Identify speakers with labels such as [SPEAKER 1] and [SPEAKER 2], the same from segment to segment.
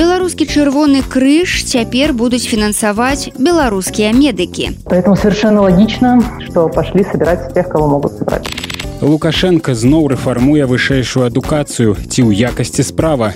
[SPEAKER 1] беларускі чырвоны крыж цяпер будуць фінансаваць беларускія медыкі
[SPEAKER 2] поэтому совершенно логично что пошли собирать тех кого могут собрать
[SPEAKER 3] Лукашенко зноў рэфармуе вышэйшую адукацыю ці ў якасці справа.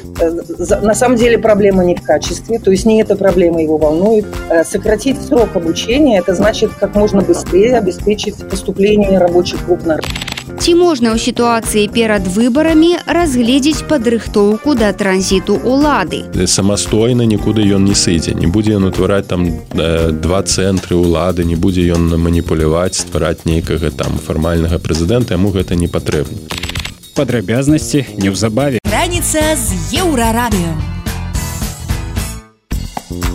[SPEAKER 4] На самом деле проблема не в качестве, то есть не эта проблема его волнует. Э, сократить срок обучения, это значит как можно быстрее обеспечить поступление рабочих групп на рынок.
[SPEAKER 1] Ці можна ў сітуацыі перад выбарамі разгледзець падрыхтоўку да транзіту улады.
[SPEAKER 5] Самастойна нікуды ён не сыдзе. Не будзе ён утвараць там два цэнтры ўлады, не будзе ён маніпуляваць, ствараць нейкага там фармальнага прэзідэнта, яму гэта не патрэбна.
[SPEAKER 3] Падрабязнасці неўзабаве.
[SPEAKER 6] Раніца з еўрарадыё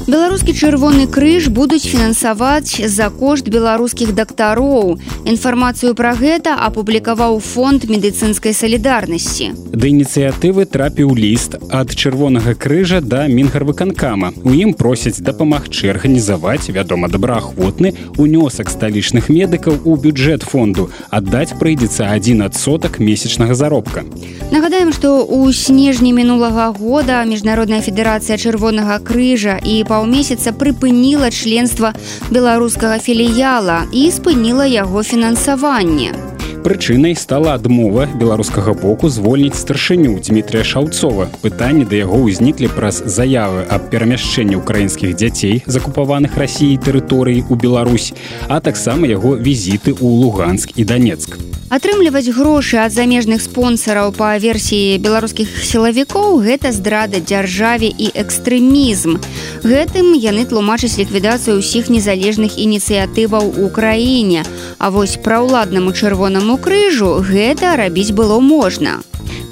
[SPEAKER 1] беларускі чырвоны крыж будуць фінансаваць за кошт беларускіх дактароў інфармацыю пра гэта апублікаваў фонд медыцынскай салідарнасці
[SPEAKER 3] да ініцыятывы трапіў ліст ад чырвонага крыжа да мінгарвыканкама у ім просяць дапамагчы арганізаваць вядома добраахвотны унёсак сталічных медыкаў у бюджэт фонду аддаць прыйдзецца адзін адсотак месячнага заробка.
[SPEAKER 1] Нагадаем што ў снежні мінулага года міжнародная федэрацыя чырвонага крыжа і па паўмесяца прыпыніла членства беларускага філіяла і спыніла яго фінансаванне.
[SPEAKER 3] Прычынай стала адмова беларускага боку звольніць старшыню Дмітрия Шаўцова. Пытанні да яго ўзніклі праз заявы аб перамяшчэнні ўкраінскіх дзяцей, закупаваных рассіяй тэрыторыі ў Беларусь, а таксама яго візіты ў Луганск і Данецк
[SPEAKER 1] атрымліваць грошы ад замежных спонсараў па версіі беларускіх сілавікоў гэта здрада дзяржаве і экстрэмізм. Гэтым яны тлумачаць ліквідацыю ўсіх незалежных ініцыятываў у краіне. А вось праўладнаму чырвонаму крыжу гэта рабіць было можна.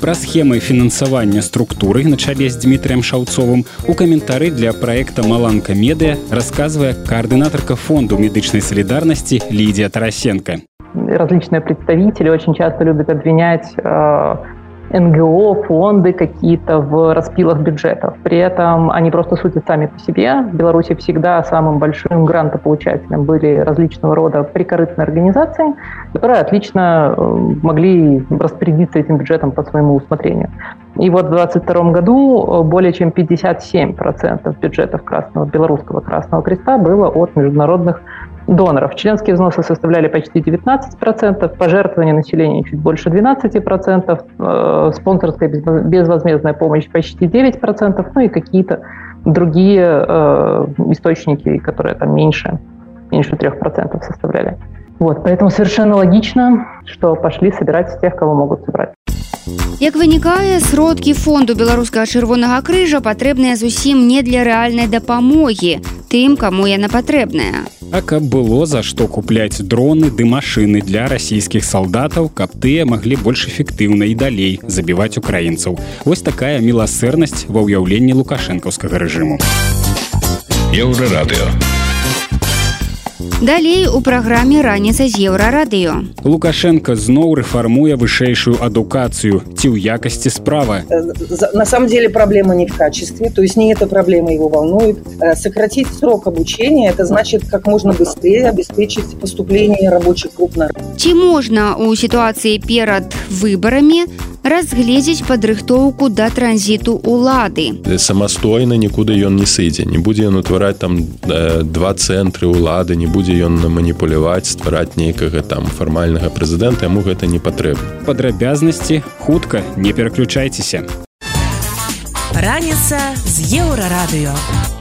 [SPEAKER 3] Пра схемы фінансавання структуры на чале з дмітрием шаўцовым у каментары для проекта маланка медыа расказвае каардынатарка фонду медычнай салідарнасці лідія тарасенко
[SPEAKER 2] различные представители очень часто любят обвинять э, НГО, фонды какие-то в распилах бюджетов. При этом они просто судят сами по себе. В Беларуси всегда самым большим грантополучателем были различного рода прикорытные организации, которые отлично э, могли распорядиться этим бюджетом по своему усмотрению. И вот в 2022 году э, более чем 57% бюджетов Красного, Белорусского Красного Креста было от международных доноров. Членские взносы составляли почти 19%, пожертвования населения чуть больше 12%, э, спонсорская безвозмездная помощь почти 9%, ну и какие-то другие э, источники, которые там меньше, меньше 3% составляли. Вот, поэтому совершенно логично, что пошли собирать тех, кого могут собрать.
[SPEAKER 1] Як вынікае сродкі фонду беларускага чырвонага крыжа патрэбныя зусім не для рэальнай дапамогі тым каму яна патрэбная.
[SPEAKER 3] А каб было за што купляць дроны ды машыны для расійскіх салдатаў каб тыя маглі больш эфектыўна і далей забіваць украінцаў. Вось такая міласэрнасць ва ўяўленні лукашэнкаўскага рэжыму.
[SPEAKER 5] Еўрарадыё
[SPEAKER 1] Далей у праграме раніца з еўрарадыё.
[SPEAKER 3] Лукашенко зноў рэфармуе вышэйшую адукацыю ці ў якасці справа.
[SPEAKER 4] Э, на самом деле проблема не в качестве, то есть не эта проблема его волнует. Э, сократить срок обучения, это значит как можно быстрее обеспечить поступление рабочих групп на
[SPEAKER 1] Ці можна у сітуацыі перад выбарамі разгледзець падрыхтоўку да транзіту улады
[SPEAKER 5] самастойна нікуды ён не сыдзе не будзе ён утвараць там э, два цэнтры улады не будзе ён маніпуляваць ствараць нейкага там фармальнага прэзідэнта яму гэта не патрэбна.
[SPEAKER 3] Падрабязнасці хутка не пераключайцеся.
[SPEAKER 6] Раніца з еўрарадыё. у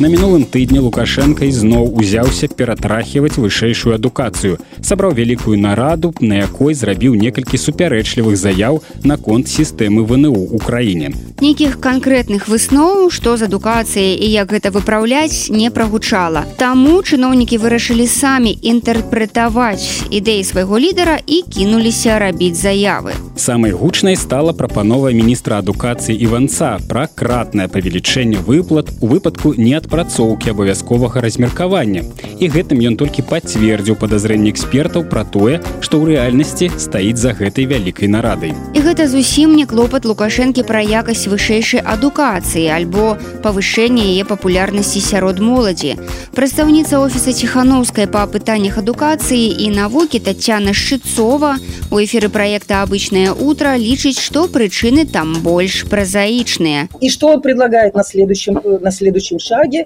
[SPEAKER 3] На мінулым тыдні Лукашенко ізноў узяўся ператрахіваць вышэйшую адукацыю. Сабраў вялікую нараду, на якой зрабіў некалькі супярэчлівых заяў наконт сістэмы ВНУ ў краіне.
[SPEAKER 1] Нейкіх канкрэтных высноў, што з адукацыяй і як гэта выпраўляць не прагучала. Таму чыноўнікі вырашылі самі інтэрпрэтаваць ідэі свайго лідара і кінуліся рабіць заявы.
[SPEAKER 3] Самай гучнай стала прапанова міністра адукацыі Іванца пра кратнае павелічэнне выплат у выпадку неадпаведнасці распрацоўкі абавязковага размеркавання і гэтым ён толькі пацвердзіў падазрэнне экспертаў пра тое што ў рэальнасці стаіць за гэтай вялікай нарадай
[SPEAKER 1] і гэта зусім не клопат лукашэнкі пра якасць вышэйшай адукацыі альбо павышэнне яе папулярнасці сярод моладзі прадстаўніца офіса ціхановскай па пытаннях адукацыі і навукі татяна шчыцова у эфіры проекта обычное утро лічыць што прычыны там больш празаічныя
[SPEAKER 4] что он предлагает на следующем на следующем шаге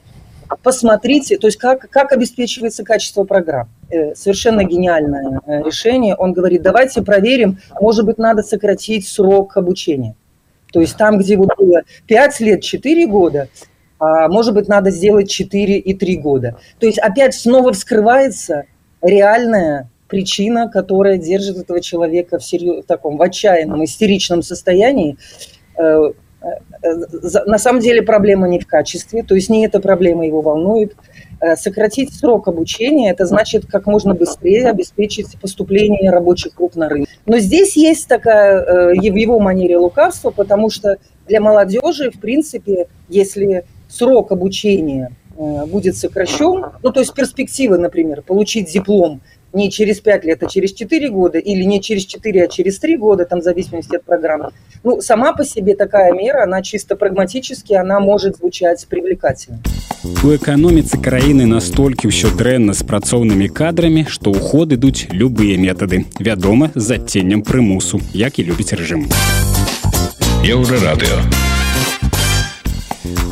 [SPEAKER 4] посмотрите то есть как как обеспечивается качество программ э, совершенно гениальное э, решение он говорит давайте проверим может быть надо сократить срок обучения то есть там где вот было 5 лет 4 года а, может быть, надо сделать 4 и 3 года. То есть опять снова вскрывается реальная причина, которая держит этого человека в, серьез... в таком в отчаянном, истеричном состоянии. Э, э, на самом деле проблема не в качестве, то есть не эта проблема его волнует. Э, сократить срок обучения – это значит как можно быстрее обеспечить поступление рабочих рук на рынок. Но здесь есть такая в его манере лукавство, потому что для молодежи, в принципе, если срок обучения э, будет сокращен, ну, то есть перспектива, например, получить диплом не через 5 лет, а через 4 года, или не через 4, а через 3 года, там, в зависимости от программы. Ну, сама по себе такая мера, она чисто прагматически, она может звучать привлекательно.
[SPEAKER 3] У эканоміцы краіны настолькі ўсё дрэнна з працоўнымі кадрамі, што ў ход ідуць любыя метады. Вядома, з адценнем прымусу, як і любіць рэжым.
[SPEAKER 6] Еўрарадыё.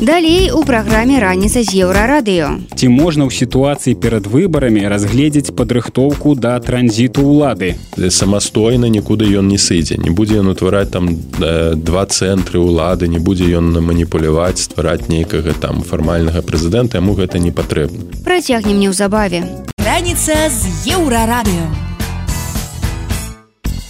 [SPEAKER 1] Далей у праграме раніца з еўрарадыё.
[SPEAKER 3] Ці можна ў сітуацыі перад выбарамі разгледзець падрыхтоўку да транзіту ўлады.
[SPEAKER 5] самастойна нікуды ён не сыдзе. Не будзе ён утвараць там два цэнтры ўлады, не будзе ён маніпуляваць, ствараць нейкага там фармальнага прэзідэнта, яму гэта не патрэбна.
[SPEAKER 1] Працягнем неўзабаве.
[SPEAKER 6] Раніца з еўрарадыё.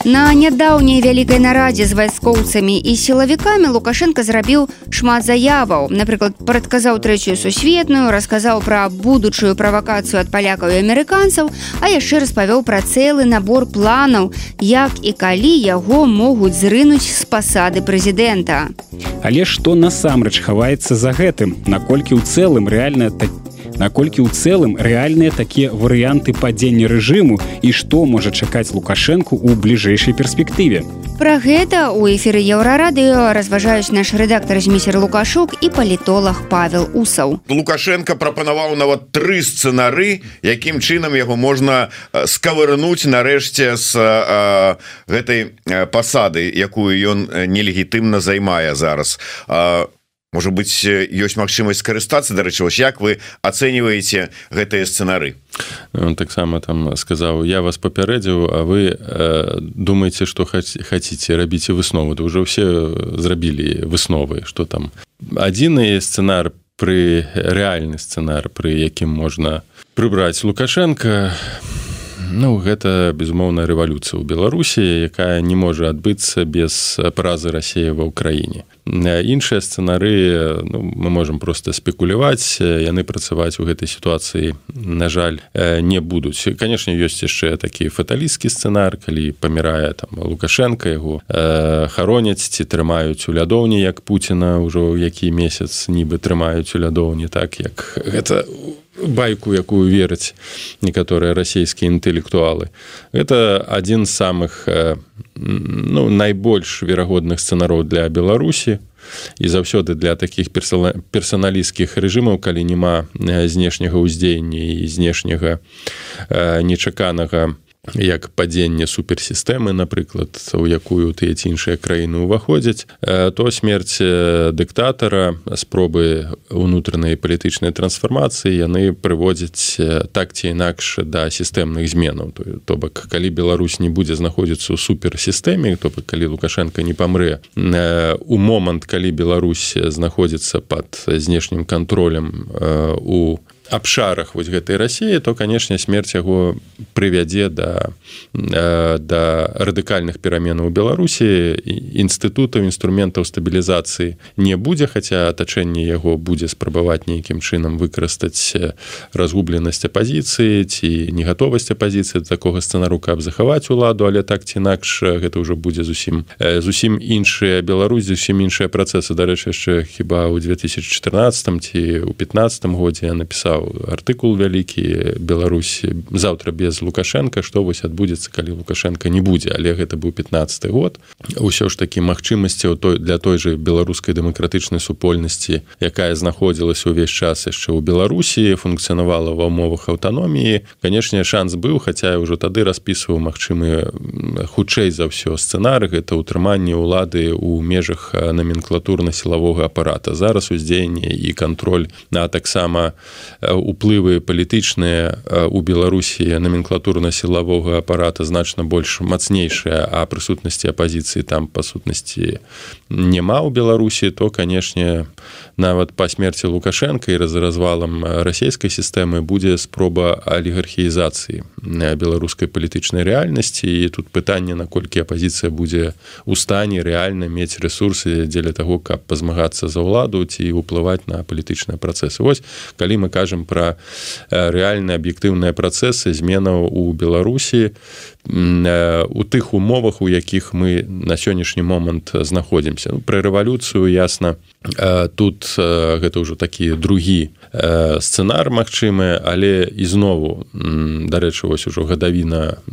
[SPEAKER 1] На нядаўняй вялікай нарадзе з вайскоўцамі і сілавікамі Лукашенко зрабіў шмат заяваў. Напрыклад, прадказаў трэцюю сусветную, расказаў пра будучую правакацыю ад палякаў і амерыканцаў, а яшчэ распавёў пра цэлы набор планаў, як і калі яго могуць зрынуць з пасады прэзідэнта.
[SPEAKER 3] Але што насамрэч хаваецца за гэтым, наколькі ў цэлым рэальна такі наколькі ў цэлым рэальныя такія варыянты падзення рэжыму і што можа чакаць лукашэнку ў бліжэйшай перспектыве?
[SPEAKER 1] Пра гэта у эфіры еўрарадыё разважаюць наш рэдактор змейсер лукашук і палітолог павел усаў.
[SPEAKER 7] Лукашенко прапанаваў нават тры сцэнары якім чынам яго можна скавырнуць нарэшце з гэтай пасады якую ён нелегітымна займае зараз. У может быть ёсць магчымасць скарыстацца дарэчы вось як вы ацэньваеце гэтыя сцэнары?
[SPEAKER 5] Таксама там сказаў я вас папярэдзіў А вы э, думаете что хаце рабіце выснову то уже все зрабілі высновы что там. Адзіны сцэнар пры рэальны сцэнар пры якім можна прыбраць лукашенко Ну гэта безумоўная рэвалюцыя ў беларусі якая не можа адбыцца без празы рассея ва ўкраіне. Іншыя сцэнары ну, мы можемм просто спекуляваць яны працаваць у гэтай сітуацыі на жаль не будуць. Канешне ёсць яшчэ такі фаталісцкі сцэнар калі памірае там лукашенко яго э, хароняць ці трымаюць у лядоўні як Пуціна ўжо які месяц нібы трымаюць у лядоўні так як гэта байку якую вераць некаторыя расійскія інтэлектуалы это адзін з самых э, ну, найбольш верагодных сцэнароў для беларусі і заўсёды для таких персаналісцкіх рэжымаў калі няма знешняга ўздзеяння і знешняга нечаканага як падзенне суперсістэмы напрыклад у якую тыя ці іншыя краіны ўваходзяць то смерць дыктатара спробы унутранай палітычнай трансфармацыі яны прыводзяць так ці інакш да сістэмных зменаў. То бок калі Беларусь не будзе знаходзіцца ў суперсістэме то бок калі лукашенко не памрэ у момант калі Беларусь знаходзіцца под знешнім кантролем у абшарах вось гэтай рассіі то канешне смерць яго прывядзе да да радыкальных пераменаў у беларусі. Інстытутаў інструментаў стабілізацыі не будзе хаця атачэнне яго будзе спрабаваць нейкім чынам выкарыстаць разгубленасць апозіцыі ці негатовасць апозіцыі такога сцэнару каб захаваць уладу але так ці інакш гэта ўжо будзе зусім зусім іншыя Беларусь зусім іншыя працэсы. Дарэчы яшчэ хіба ў 2014 ці ў 15 годзе я напісаў артыкул вялікі Беларусі. Заўтра без лукашенко што вось адбудзецца калі лукашенко не будзе. Але гэта быў 15 год. Ўсё ж такі магчымасці той для той же беларускай дэмакратычнай супольнасці якая знаходзілася ўвесь час яшчэ ў беларусі функцыянавала ва умовах аўтаноміі. Канешне шанс быў хаця ўжо тады распісваў магчымы хутчэй за ўсё сцэнары гэта ўтрыманне ўлады ў межах номенклатурна-сілавога апарата. Зараз уздзеянне і кантроль на таксама уплывы палітычныя у беларусі номенклатурна-сілавога апарата значна больш мацнейшая а прысутнасці апозіцыі там па сутнасці няма ў беларусі то канешне нават па смерці лукашенко і раз развалам расійскай сістэмы будзе спроба алігархіізацыі беларускай палітычнай рэальнасці. І тут пытанне наколькі апозіцыя будзе у стане рэальна мець ресурсы дзеля таго каб пазмагацца за ўладу ці ўплываць на палітычныя працэсы. Вось калі мы кажам пра рэальныя аб'ектыўныя працэсы зменаў у беларусі у тых умовах у якіх мы на сённяшні момант знаходзімся. Ну, пра рэвалюцыю ясна тут гэта ўжо такі другі сцэнар магчымы але ізнову дарэчы вось ужо гадавіна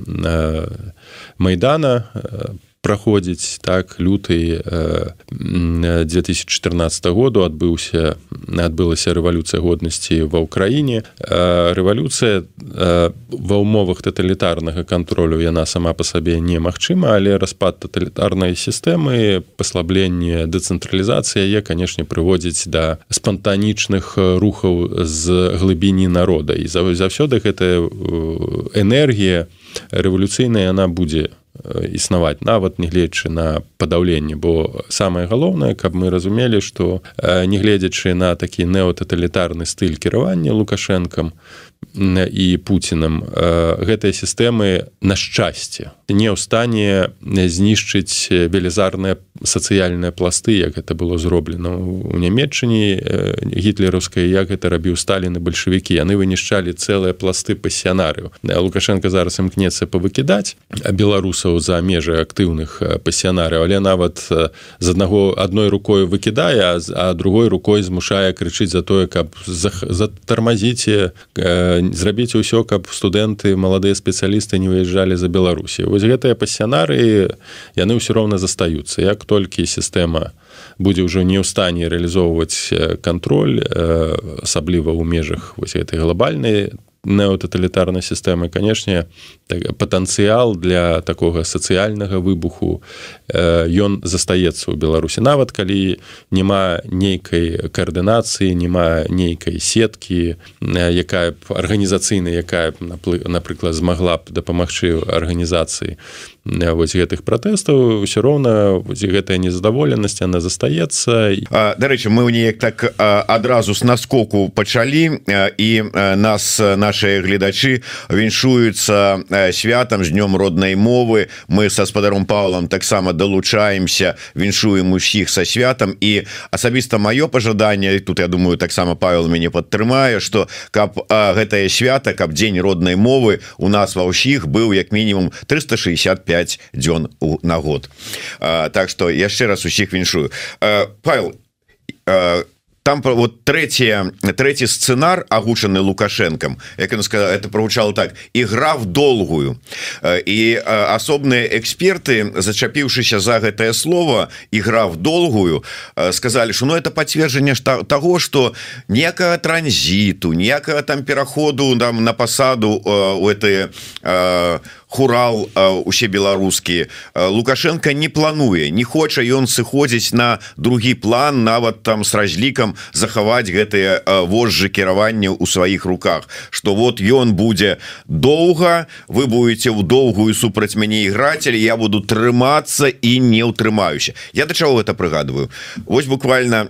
[SPEAKER 5] майдана праходзіць так люты 2014 году адбыўся адбылася рэвалюцыя годнасці ва ўкраіне. Рэвалюцыя ва ўмовах таталітарнага кантролю яна сама па сабе немагчыма але распад таталітарнай сістэмы паслабленне дэцэнтралізацыі яе канешне прыводзіць да спантанічных рухаў з глыбіні народа. І заўсёды гэтая энергія рэвалюцыйная яна будзе існаваць нават нягледзячы на падаўленне. Бо самае галоўнае каб мы разумелі што нягледзячы на такі неотаталітарны стыль кіравання лукашэнкам і пуцінам гэтыя сістэмы на шчасце не ў стане знішчыць велізарныя сацыяльныя пласты як гэта было зроблена у нямметчыне гітлераўскай як гэта рабіў сталіны бальшавікі. Яны вынішчалі цэлыя пласты пасіянарыў лукашенко зараз імкнецца павыкідаць беларусаў за межы актыўных пасіянарыў але нават з аднаго адной рукой выкідае а другой рукой змушае крычыць за тое каб затармазіце зрабіць усё каб студэнты маладыя спецыялісты не выязджалі за беларусі вось гэтыя пасіянары яны ўсё роўна застаюцца. Як толькі сістэма будзе ўжо не ў стане рэалізоўваць кантроль асабліва ў межах вось гэтай глобальнай неотаталітарнай сістэмы. Канешне так, патэнцыял для такога сацыяльнага выбуху ён застаецца ў беларусі. Нават калі няма нейкай каардынацыі няма нейкай сеткі якая б арганізацыйная якая б напрыклад змагла б дапамагчы арганізацыі вось гэтых пратэстаў ўсё роўна гэтая незадаволенасць она застаецца.
[SPEAKER 7] Дарэчы мы неяк так адразу с наскоку пачалі і нас наши гледачы віншуюцца святам з днём роднай мовы. Мы са спадаром павлам таксама далучаемся віншуем усіх са святам. І асабіста маё пожаданне тут я думаю таксама павел мяне падтрымае что каб гэтае свята каб дзень роднай мовы у нас ва ўсіх быў як мінімум 365 5 дзён у на год. А, Так что яшчэ раз усіх віншую. Павел там вот третье третий сценар агучаны лукашенком як он сказал это прогучало так игра в долгую. І асобныя эксперты зачапіўшыся за гэтае слово игра в долгую сказали что ну это подцверджанне того что некага транзиту некага там пераходу нам на пасаду у этой хурал усе беларускія. Лукашенко не плануе не хоча ён сыходзіць на другі план нават там с разлікам захаваць гэтые вожжы кіравання у сваіх руках. Что вот ён будзе доўга вы будете ў доўгую супраць мяне іграцель я буду трымацца і не ўтрымаюся. Я да чаго гэта прыгадываю Вось буквально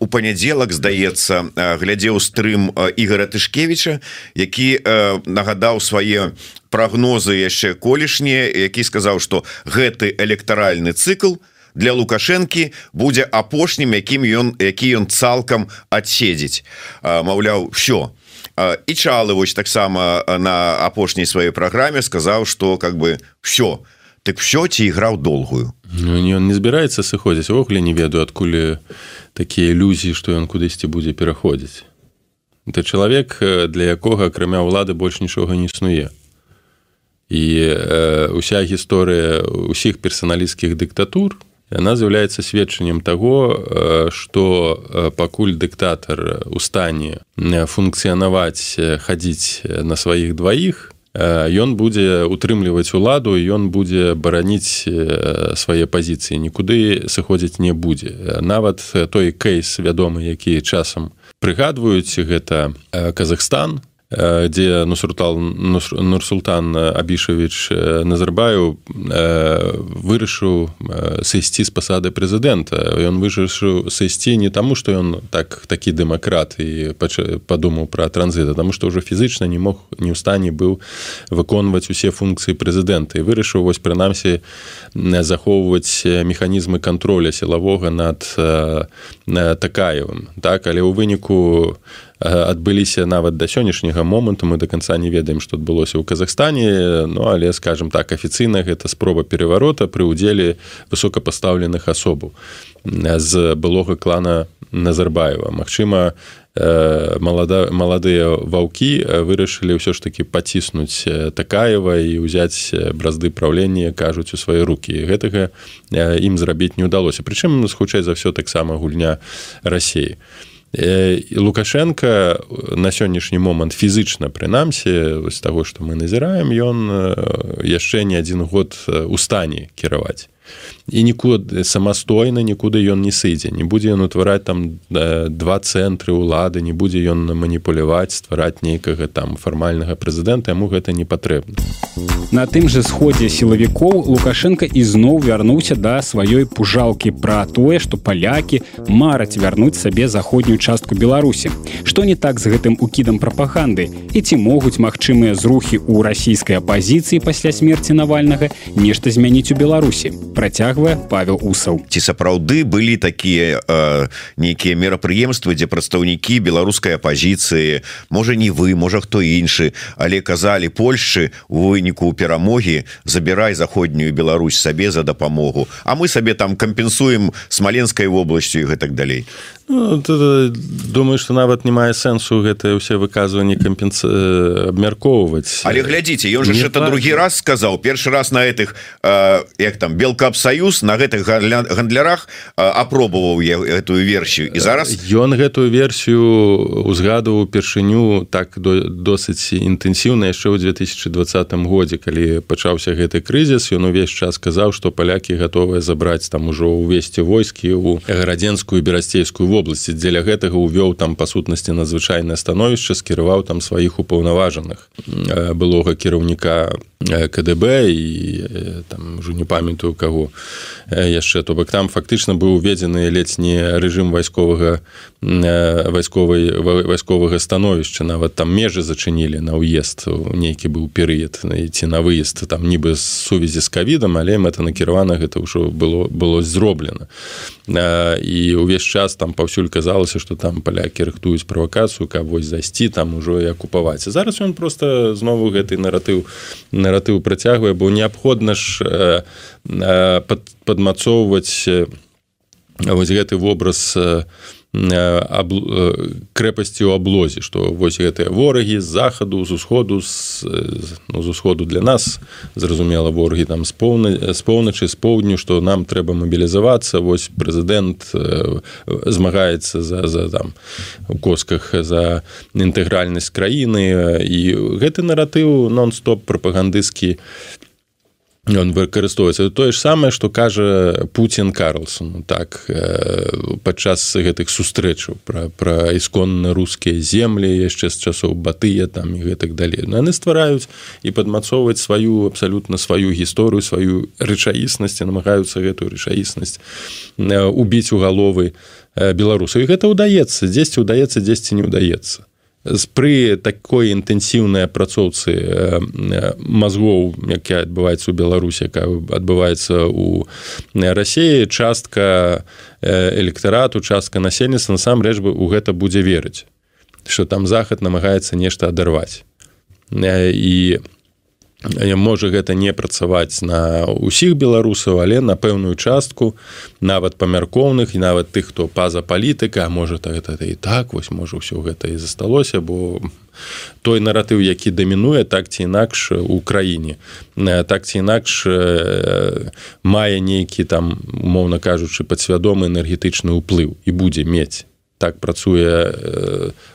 [SPEAKER 7] у панядзелак здаецца глядзеў стрым ігора тышкевича які нагадаў свае прогнозы яшчэ колішнія які сказаў что гэты электаральны цикл для лукашэнкі будзе апошнім якім ён які ён цалкам адседзець маўляў все і чалы вось таксама на апошняй сваёй праграме сказаў что как бы все так все ці іграў долгую.
[SPEAKER 5] Ну, ён не збіраецца сыходзіць. Вогуле не ведаю адкуль такія ілюзіі што ён кудысьці будзе пераходзіць. Это чалавек для якога акрамя ўлады больш нічога не існуе і э, уся гісторыя усіх персаналісцкіх дыктатур яна з'яўляецца сведчаннем таго што пакуль дыктатар у стане функцыянаваць хадзіць на сваіх дваіх ён будзе утрымліваць уладу ён будзе бараніць свае пазіцыі нікуды сыходзіць не будзе нават той кейс вядомы які часам прыгадваюць гэта Казахстан дзе нусуртал нурсултан абішавіч назарбаю вырашыў сысці з пасады прэзідэнта ён вырашыў сысці не таму што ён так такі дэмакрат і падумаў пра транзіта таму што ўжо фізычна не мог не ў стане быў выконваць усе функцыі прэзідэнта і вырашыў вось прынамсі захоўваць механізмы контроля сілавога над такаевым так але ў выніку адбыліся нават да сённяшняга моманту. Мы до конца не ведаем што адбылося ў Казахстане. Ну але скажем так афіцыйна гэта спроба пераварота пры ўдзеле высокапастаўленых асобаў з былога клана Назарбаева. Мачыма малада маладыя ваўкі вырашылі ўсё ж таки паціснуць такаева і ўзяць бразды праўлення кажуць у свае руки гэтага ім зрабіць не ўдалося. Прычым хутчэй за ўсё таксама гульня рассеі лукашенко на сённяшні момант фізычна прынамсі з таго што мы назіраем ён яшчэ не адзін год у стане кіраваць і нікуды самастойна нікуды ён не сыдзе не будзе ён утвараць там два цэнтры ўлады не будзе ён маніпуляваць ствараць нейкага там фармальнага прэзідэнта яму гэта не патрэбна.
[SPEAKER 3] На тым жа сходзе сілавікоў лукашенко ізноў вярнуўся да сваёй пужалкі пра тое што палякі мараць вярнуць сабе заходнюю частку беларусі. Што не так з гэтым укідам прапаганды? І ці могуць магчымыя зрухі ў расійскай апазіцыі пасля смерці навальнага нешта змяніць у беларусі працягвае павел усаў.
[SPEAKER 7] Ці сапраўды былі такія э, нейкія мерапрыемствы дзе прадстаўнікі беларускай апазіцыі можа не вы можа хто іншы але казалі Польшчы у выніку перамогі забірай заходнюю Беларусь сабе за дапамогу а мы сабе там кампенсуем смаленскай вобласцю і гэтак далей
[SPEAKER 5] Ну, думаю что нават не мае сэнсу гэтае ўсе выказванні кампенс абмяркоўваць
[SPEAKER 7] але глядзіце ён же это другі раз сказаў першы раз на этих э, як там белкапсаюз на гэтых гандлярах апробаваў я эту версію і зараз
[SPEAKER 5] ён гэтую версію узгадываў упершыню так до, досыць інтэнсіўна яшчэ ў 2020 годзе калі пачаўся гэты крызіс ён увесь час сказаў што палякі гатовыя забраць там ужо ўвесці войскі у гарадзенскую берасцейскую воду вобласці дзеля гэтага увёў там па сутнасці надзвычайнае становішча скіраваў там сваіх упаўнаважаных былога кіраўніка КДБ і там ўжо не памятаю каго яшчэ. То бок там фактычна быў уведзены ледзь не рэжым вайсковага вайсковай вайсковага становішча нават там межы зачынілі на ўезд нейкі быў перыяд ці на выезд там нібы з сувязі з кавідам але мэтанакіравана гэта ўжо было было зроблена і ўвесь час там паўсюль казалася что там палякі рыхтуюць правакацыю каб вось зайсці там ужо і акупаваць зараз ён просто знову гэты наратыў наратыў працягвае бо неабходна ж пад, падмацоўваць вось гэты вобраз аб, крэпасці ў аблозе што вось гэтыя ворагі з захаду з усходу з, ну, з усходу для нас зразумела ворагі там з поўна з поўначы з поўдню што нам трэба мабілізавацца. Вось прэзідэнт змагаецца за за там у косках за інтэгральнасць краіны і гэты наратыў нон-стоп прапагандысцкі ён выкарыстоўваецца тое ж самае што кажа Путін Карлсон. Так падчас гэтых сустрэчаў пра, пра ісконна рускія землі яшчэ з часоў батыя там і гэтак далей. Но яны ствараюць і падмацоўваць сваю абсалютна сваю гісторыю сваю рэчаіснасць намагаюцца гэтую рэчаіснасць убіць у галовы беларусаў і гэта ўдаецца. Дзесьці ўдаецца дзесьці не ўдаецца пры такой інтэнсіўнай апрацоўцы мазгоў якая адбываецца ў беларусі якая адбываецца у рассіі частка электарату частка насельніцтва насамрэч бы у гэта будзе верыць что там захад намагаецца нешта адарваць. І можа гэта не працаваць на ўсіх беларусаў але на пэўную частку нават памяркоўных і нават тых хто па-за палітыка можа гэта і так вось можа ўсё гэта і засталося бо той наратыў які дамінуе так ці інакш у краіне так ці інакш мае нейкі там умоўна кажучы падсвядомы энергетычны ўплыў і будзе мець. Так працуе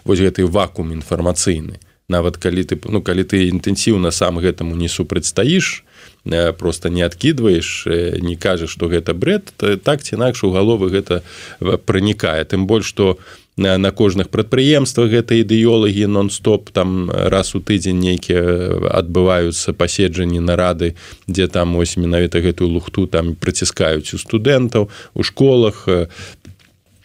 [SPEAKER 5] вось гэты вакуум інфармацыйны нават калі ты ну калі ты інтэнсіўна сам гэтаму не супрацьстаіш просто не адкідваеш не кажаш что гэта бред так ці інакш у галовы гэта пранікае. Тым больш что на кожных прадпрыемствах гэта ідэолагі нон-стоп там раз у тыдзень нейкія адбываюцца паседжанні нарады дзе там ось менавіта гэтую лухту там прыціскаюць у студэнтаў у школах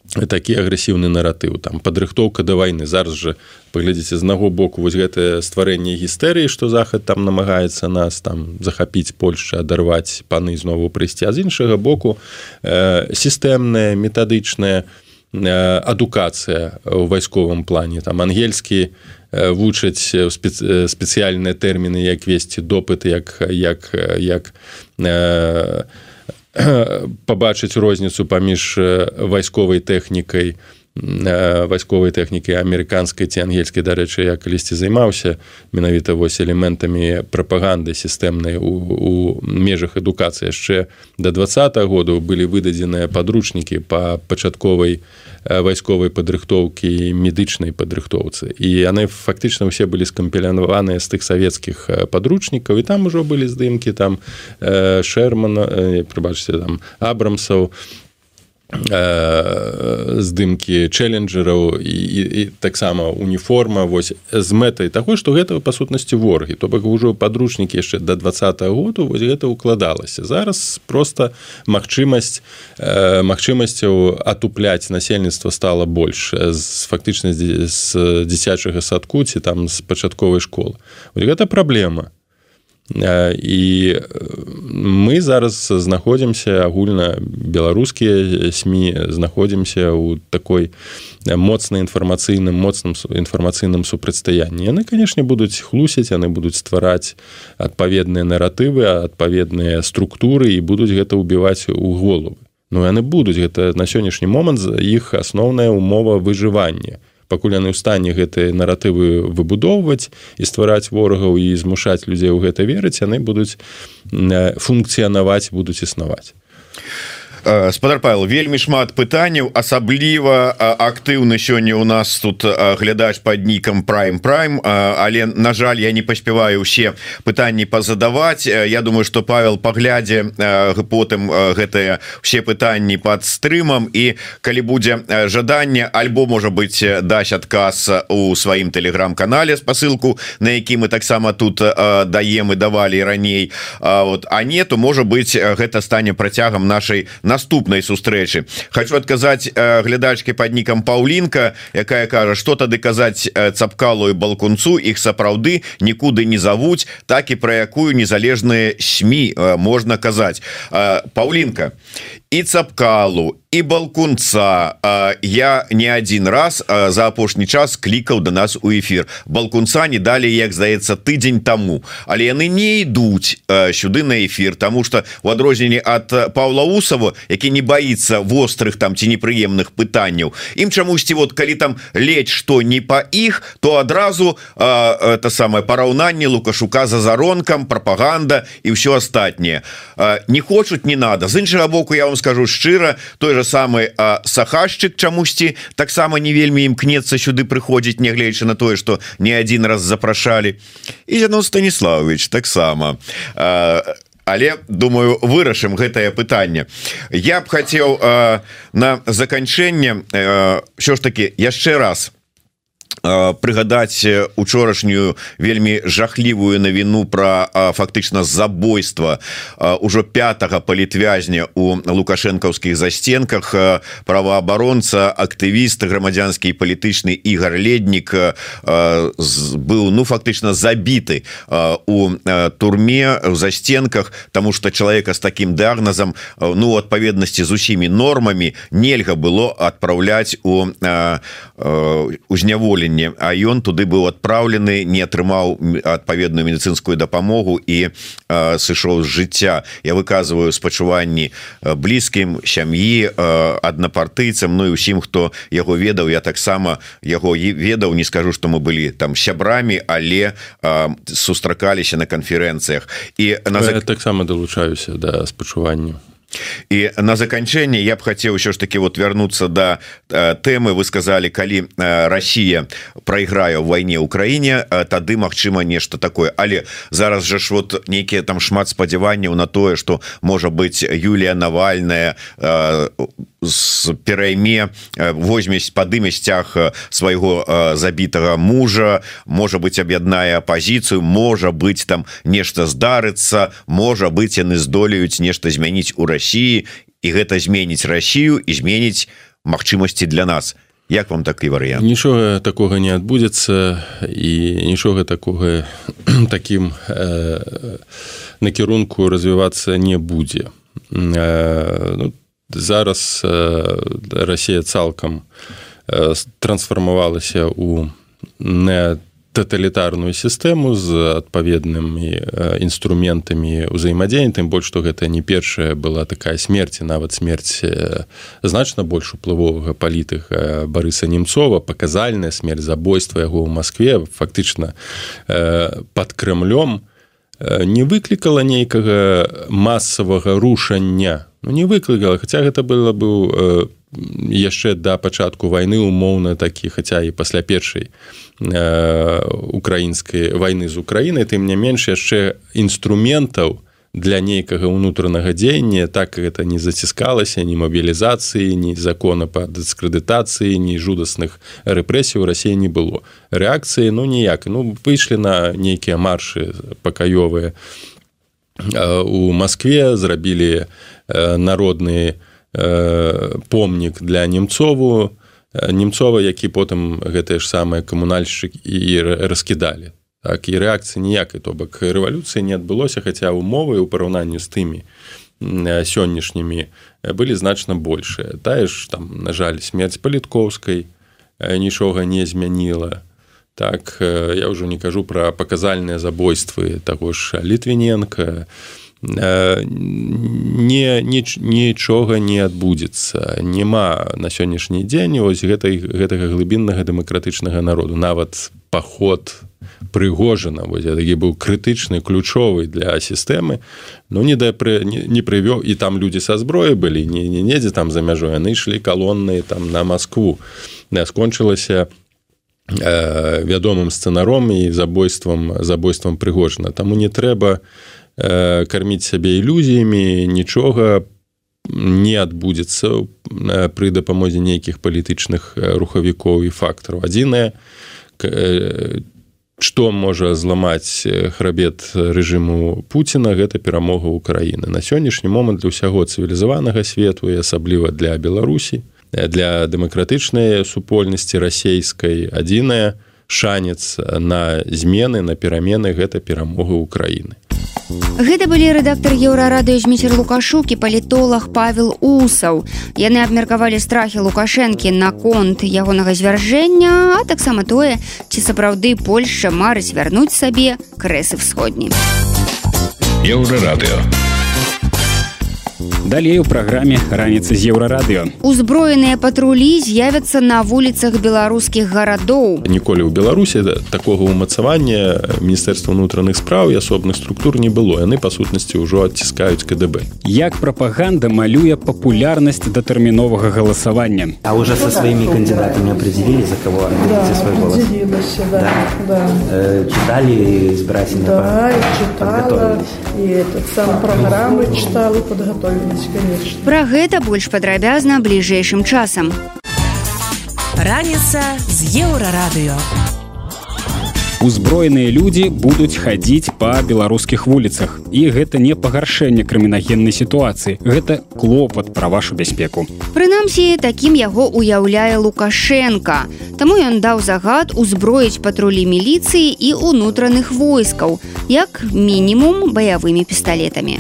[SPEAKER 5] такі агрэсіўны наратыў там падрыхтоўка да вайны. Зараз жа паглядзіце з наго боку вось гэтае стварэнне гістэрыі што захад там намагаецца нас там захапіць Польшча адарваць паны знову прыйсці. А з іншага боку э, сістэмная метадычная э, адукацыя ў вайсковым плане. Там ангельскі э, вучаць специ, спецыяльныя тэрміны як весці допыты як як як э, пабачыць розніцу паміж вайсковай тэхнікай вайсковай тэхнікі амерыканскай ці ангельскай дарэчы я калісьці займаўся менавіта вось элементамі прапаганды сістэмнай у, у межах адукацыі яшчэ да два -го году былі выдадзеныя падручнікі па пачатковай вайсковай падрыхтоўкі медычнай падрыхтоўцы і яны фактычна ўсе былі скампілянаваныя з тых савецкіх падручнікаў і там ужо былі здымкі там шермана прыбачце там абрамсаў здымкі чэленджераў і, і, і таксама уніформа вось з мэтай таго што гэта па сутнасці ворагі. То бок ужо падручнікі яшчэ да два -го году вось гэта ўкладалася зараз просто магчымасць э, магчымасцяў атупляць насельніцтва стала больш з фактычна з дзіцячага садку ці там з пачатковай школы. Гэта праблема і мы зараз знаходзімся агульна беларускія сМ знаходзімся ў такой моцна інфармацыйным моцным інфармацыйным супрацьстаянні. Яны канешне будуць хлусіць яны будуць ствараць адпаведныя наратывы адпаведныя структуры і будуць гэта ўбіваць у головы. Ну яны будуць гэта на сённяшні момант іх асноўная умова выжывання пакуль яны ў стане гэтыя наратывы выбудоўваць і ствараць ворагаў і змушаць людзей у гэта верыць яны будуць функцыянаваць будуць існаваць
[SPEAKER 7] спадар павел вельмі шмат пытанняў асабліва актыўны сёння у нас тут глядач под нікам prime prime але на жаль я не паспяваю усе пытанні пазадаваць. Я думаю что павел паглядзе потым гэтыя все пытанні под стрымам. І калі будзе жаданне альбо можа быть даць адказ у сваім телеграм-канале спасылку на які мы таксама тут даем і давалі раней. Вот а не то можа быть гэта стане працягам нашай на наступнай сустрэчы. Хочу адказаць э, глядачкі под нікам Паўлінка якая кажа что тады казаць э, цапкалу і балкунцу іх сапраўды нікуды не завуць так і про якую незалежныя сМ э, можна казаць. Паўлінка і цапкалу і балкунца. Я не один раз за апошні час клікаў до нас у эфир. Балкунца не далі як здаецца тыдзень тому але яны не ідуць сюды на эфир тому что у адрозненне от Павла усова які не боится вострых там ці непрыемных пытанняў. Ім чамусьці вот калі там ледь что не по іх то адразу это самое параўнанне лукашука за заронкам пропаганда і все астатняе. Не хочуць не надо. З іншага боку я вам скажу шчыра той же самый сахашчык чамусьці таксама не вельмі імкнецца сюды прыходзіць нягледзячы на тое что не один раз запрашалі. І Яно станиславович таксама. Але думаю вырашым гэтае пытанне. Я б хацеў на заканчэнне що ж таки яшчэ раз прыгадаць учорашнюю вельмі жахлівую навіну про фактычна забойства ўжо пятого палітвязня у лукашэнкаўскіх засценках праваабаронца актывіст грамадзянскі палітычны ігар леднік быў ну фактычна забіты у турме в засценках тому что чалавека с таким дыагназам ну адпаведнасці з усімі нормамі нельга было адпраўляць у узняволі зняволенне а ён туды быў адпраўлены не атрымаў адпаведную медыцынскую дапамогу і сышоў з жыцця. Я выказываю спачуванні блізкім сям'і аднапартыйцам Ну і усім хто яго ведаў. Я таксама яго ведаў не скажу что мы былі там сябрамі але сустракаліся на канферэнцыях. І
[SPEAKER 5] на таксама далучаюся да спачуванню
[SPEAKER 7] і на заканчэнне я б хацеў еще ж таки вот вернуться до э, тэмы вы сказали калі э, Россия проиграе в войне Украіне э, тады Мачыма нешта такое. Але зараз же ж вот нейкіе там шмат спадзяванняў на тое что можа быть Юлія навальная з перайме возьмесь падыме сцяг свайго забітага мужа можа быть аб'яднае апозіцыю можа быть там нешта здарыцца можа быть яны здолеюць нешта змяніць у России і гэта зменіць Россию і зменіць магчымасці для нас. Як вам такі варыянт?
[SPEAKER 5] Нічога такога не адбудзецца і нічога такога таким э, накірунку развівацца не будзе. Э, ну, зараз Россия цалкам трансфармавалася у не тоталітарную сістэму з адпаведнымі інструментамі ўзаемадзеяння тым больш што гэта не першая была такая смерць нават смерць значна больш уплывовага палітыка барыса немцова паказальная смерць забойства яго ў Маскве фактычна под крымлем не выклікала нейкага масавага рушання. Ну, не выклікала хаця гэта было быў яшчэ да пачатку вайны умоўна такі хаця і пасля першай украінскай вайны з Украінай. Тым не менш яшчэ інструментаў для нейкага ўнутранага дзеяння так гэта не заціскалася ні мабілізацыі ні закона па дыскрэдытацыі ні жудасных рэпрэсій у рассіі не было. Рэакцыі ну ніяк. Ну выйшлі на нейкія маршы пакаёвыя у Маскве зрабілі народныя Э, помнік для немцову немцова які потым гэтыя ж самыя камунальшчык і раскідалі так і рэакцыі ніякай то бок рэвалюцыі не адбылося хаця умовы ў параўнанні з тымі сённяшнімі былі значна большыя. Тая ж там на жаль смерць паліткоўскай нічога не змяніла. Так я ўжо не кажу пра паказальныя забойствы таго ж літвіненко не нічога не адбудзецца. Няма на сённяшні дзень ось гэтай гэтага глыбіннага дэмакратычнага народу. Нават паход прыгожана такі быў крытычны ключовы для сістэмы ну не да пры не, не прывёў і там людзі са зброі былі не не недзе там за мяжой яны ішлі калонны там на Маскву. Не скончылася э, вядомым сцэнаром і забойствам забойствам прыгожана таму не трэба Э, карміць сябе ілюзіямі нічога не адбудзецца э, пры дапамозе нейкіх палітычных э, рухавікоў і фактараў. Адзінае што можа зламаць храбет рэжыму Пуціна гэта перамога ўкраіны. На сённяшні момант для ўсяго цывілізаванага свету і асабліва для беларусі для дэмакратычнай супольнасці расейскай адзіная шанец на змены на перамены гэта перамога ўкраіны
[SPEAKER 1] Гэта былі рэдактор еўрарадыё Зміцер Лукашук і палітолог Павел Усаў. Яны абмеркавалі страхі Лукашэнкі наконт ягонага звяржэння, а таксама тое, ці сапраўды Польшча марыць вярнуць сабе крэсы всходні.
[SPEAKER 3] Еўрарадыё. Далей у праграме раніцы з еўрарадыё.
[SPEAKER 1] Узброеныя патрулі з'явяцца на вуліцах беларускіх гарадоў.
[SPEAKER 5] Ніколі ў Беларусі такога ўмацавання міністэрства ўнутраных спраў і асобных структур не было. яны па сутнасці ўжо адціскаюць КДБ.
[SPEAKER 3] Як прапаганда малюе папулярнасць датэрміновага галасавання.
[SPEAKER 8] А уже со сваімі кандидатамі определили за кого
[SPEAKER 9] да, свой голос. Да, да.
[SPEAKER 8] Э, читали избирательные
[SPEAKER 9] Да, читала. И этот сам программы читала, подготовилась конечно.
[SPEAKER 1] Пра гэта больш падрабязна бліжэйшым часам.
[SPEAKER 6] Раніца з еўрарадыё.
[SPEAKER 3] Узброеныя людзі будуць хадзіць па беларускіх вуліцах. І гэта не пагаршэнне крымінагеннай сітуацыі. Гэта клопат пра вашу бяспеку.
[SPEAKER 1] Прынамсі, такім яго уяўляе Лукашенко. Таму ён даў загад узброіць патрулі міліцыі і ўнутраных войскаў, як мінімум баявымі пісталетамі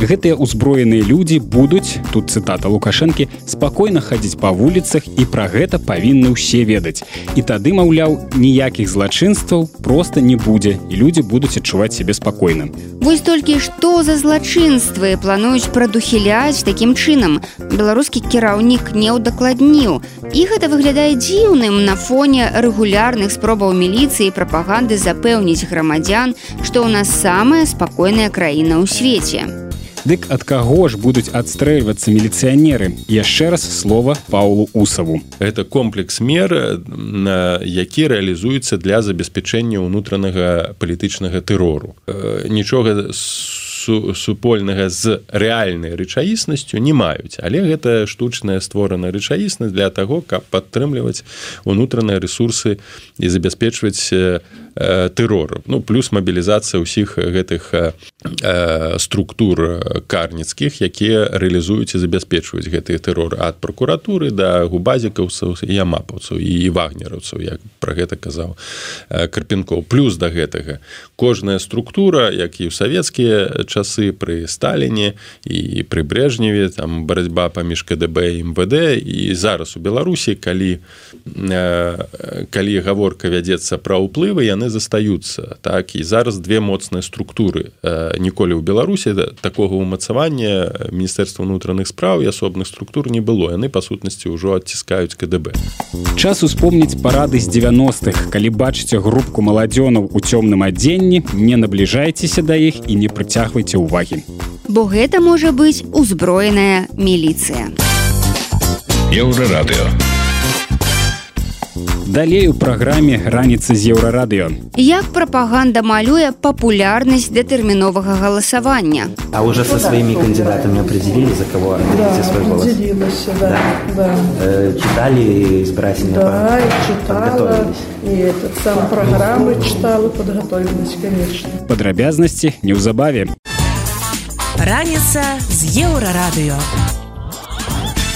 [SPEAKER 3] гэтыя ўзброеныя людзі будуць тут цытата лукашэнкі спакойна хадзіць па вуліцах і пра гэта павінны ўсе ведаць. І тады маўляў ніякіх злачынстваў просто не будзе і людзі будуць адчуваць сябе спакойна
[SPEAKER 1] Вось толькі што за злачынствы плануюць прадухіляць такім чынам? Беларускі кіраўнік не ўдакладніў. І гэта выглядае дзіўным на фоне рэгулярных спробаў міліцыі прапаганды запэўніць грамадзян што ў нас самая спакойная краіна ў свеце.
[SPEAKER 3] Дык ад каго ж будуць адстрэльвацца міліцыянеры? Яшчэ раз слова паулу усаву.
[SPEAKER 5] Это комплекс мер які рэалізуецца для забеспячэння ўнутранага палітычнага тэрору. Нічога супольнага з рэальнай рэчаіснасцю не маюць. Але гэта штучная створана рэчаіснасць для таго каб падтрымліваць унутраныя ресурсы і забяспечваць тэрору. Ну плюс мабілізацыя ўсіх гэтых структур карніцкіх якія рэалізуюць і забяспечваюць гэтыя тэроры. Ад прокуратуры да губазікаўцаў і ямапаўцаў і вагнераўцаў як пра гэта казаў карпенкоў. Плюс да гэтага кожная структура як і ў савецкія часы пры сталіне і пры брежневе там барацьба паміж КДБ МВД і зараз у беларусі калі калі гаворка вядзецца пра ўплывы яны яны застаюцца так? І зараз две моцныя структуры ніколі ў беларусі такога ўмацавання міністэрства ўнутраных спраў і асобных структур не было. Яны па сутнасці ўжо адціскаюць КДБ
[SPEAKER 3] час успомніць парады з 90-х калі бачыце групку маладзёнаў у цёмным адзенні не набліжайцеся да іх і не прыцягвайце ўвагі.
[SPEAKER 1] Бо гэта можа быць узброеная міліцыя.
[SPEAKER 3] Еўрарадыё Далей у праграме раніцы з еўрарадыё.
[SPEAKER 1] Як прапаганда малюе папулярнасць дэтэрміновага галасавання.
[SPEAKER 8] А уже со сваімі кандидатамі определили за кого
[SPEAKER 9] да, свой голос. Да, да. Да.
[SPEAKER 8] Э, читали избирательные
[SPEAKER 9] да, читала, и этот сам программы читала, подготовилась, конечно.
[SPEAKER 3] Падрабязнасці неўзабаве.
[SPEAKER 6] Раніца з еўрарадыё.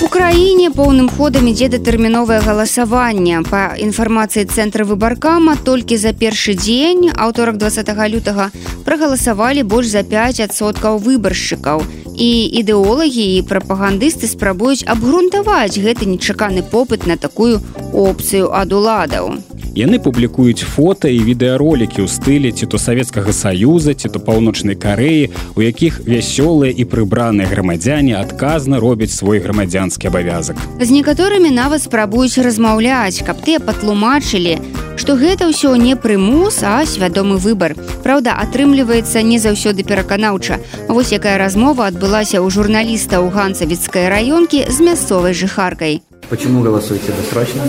[SPEAKER 1] У краіне поўным ходам ідзе датэрміновае галасаванне. Па інфармацыі цэнтра выбаркама толькі за першы дзень аўторак 20 лютага прагаласавалі больш за 5соткаў выбаршчыкаў. І ідэолагі і прапагандысты спрабуюць абгрунтаваць гэты нечаканы попыт на такую опцыю ад уладаў.
[SPEAKER 3] Яны публікуюць фота і відэаролікі ў стылі ці то савецкага саюза ці то паўночнай карэі, у якіх вясёлыя і прыбраныя грамадзяне адказна робяць свой грамадзянскі абавязак.
[SPEAKER 1] З некаторымі нават спрабуюць размаўляць, каб тыя патлумачылі, што гэта ўсё не прымус, а свядомы выбар. Праўда, атрымліваецца не заўсёды пераканаўча. Вось якая размова адбылася ў журналіста ў ганцавіцкай раёнкі з мясцовай жыхаркай.
[SPEAKER 8] Почему голосуете досрочно?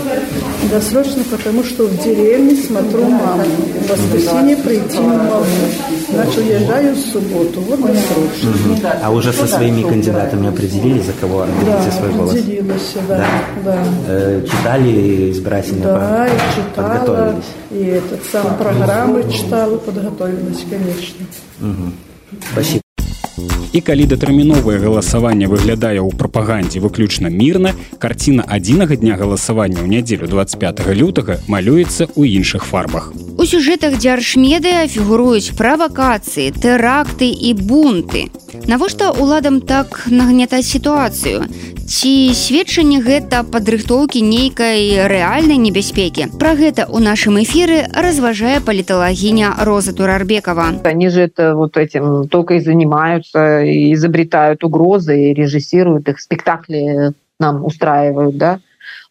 [SPEAKER 9] Досрочно, потому что в деревне смотрю маму. В воскресенье прийти не могу. Значит, уезжаю в субботу. Вот досрочно. Угу.
[SPEAKER 8] А уже со своими кандидатами определили, за кого отдадите
[SPEAKER 9] да,
[SPEAKER 8] свой голос?
[SPEAKER 9] определилась, да. да. да.
[SPEAKER 8] Э, читали избирательные
[SPEAKER 9] Да, и читала. И этот сам программы читала, подготовилась, конечно.
[SPEAKER 8] Угу. Спасибо.
[SPEAKER 3] І калі датэрміновае галасаванне выглядае ў прапагандзе выключна мірна, карціна адзінага дня галасавання ў нядзелю 25 лютага малюецца ў іншых фарбах.
[SPEAKER 1] У сюжэтах дзяржмедыя фігуруюць правакацыі, тэракты і бунты. Навошта ўладам так нагнятаць сітуацыю? Ці сведчанне гэта падрыхтоўкі нейкай рэальнай небяспекі. Пра гэта ў нашым эфіры разважае паліталагіня Роза Турарбекова.
[SPEAKER 10] Они же это вот этим только и занимаются, и изобретают угрозы, и режиссируют их спектакли нам устраивают, да.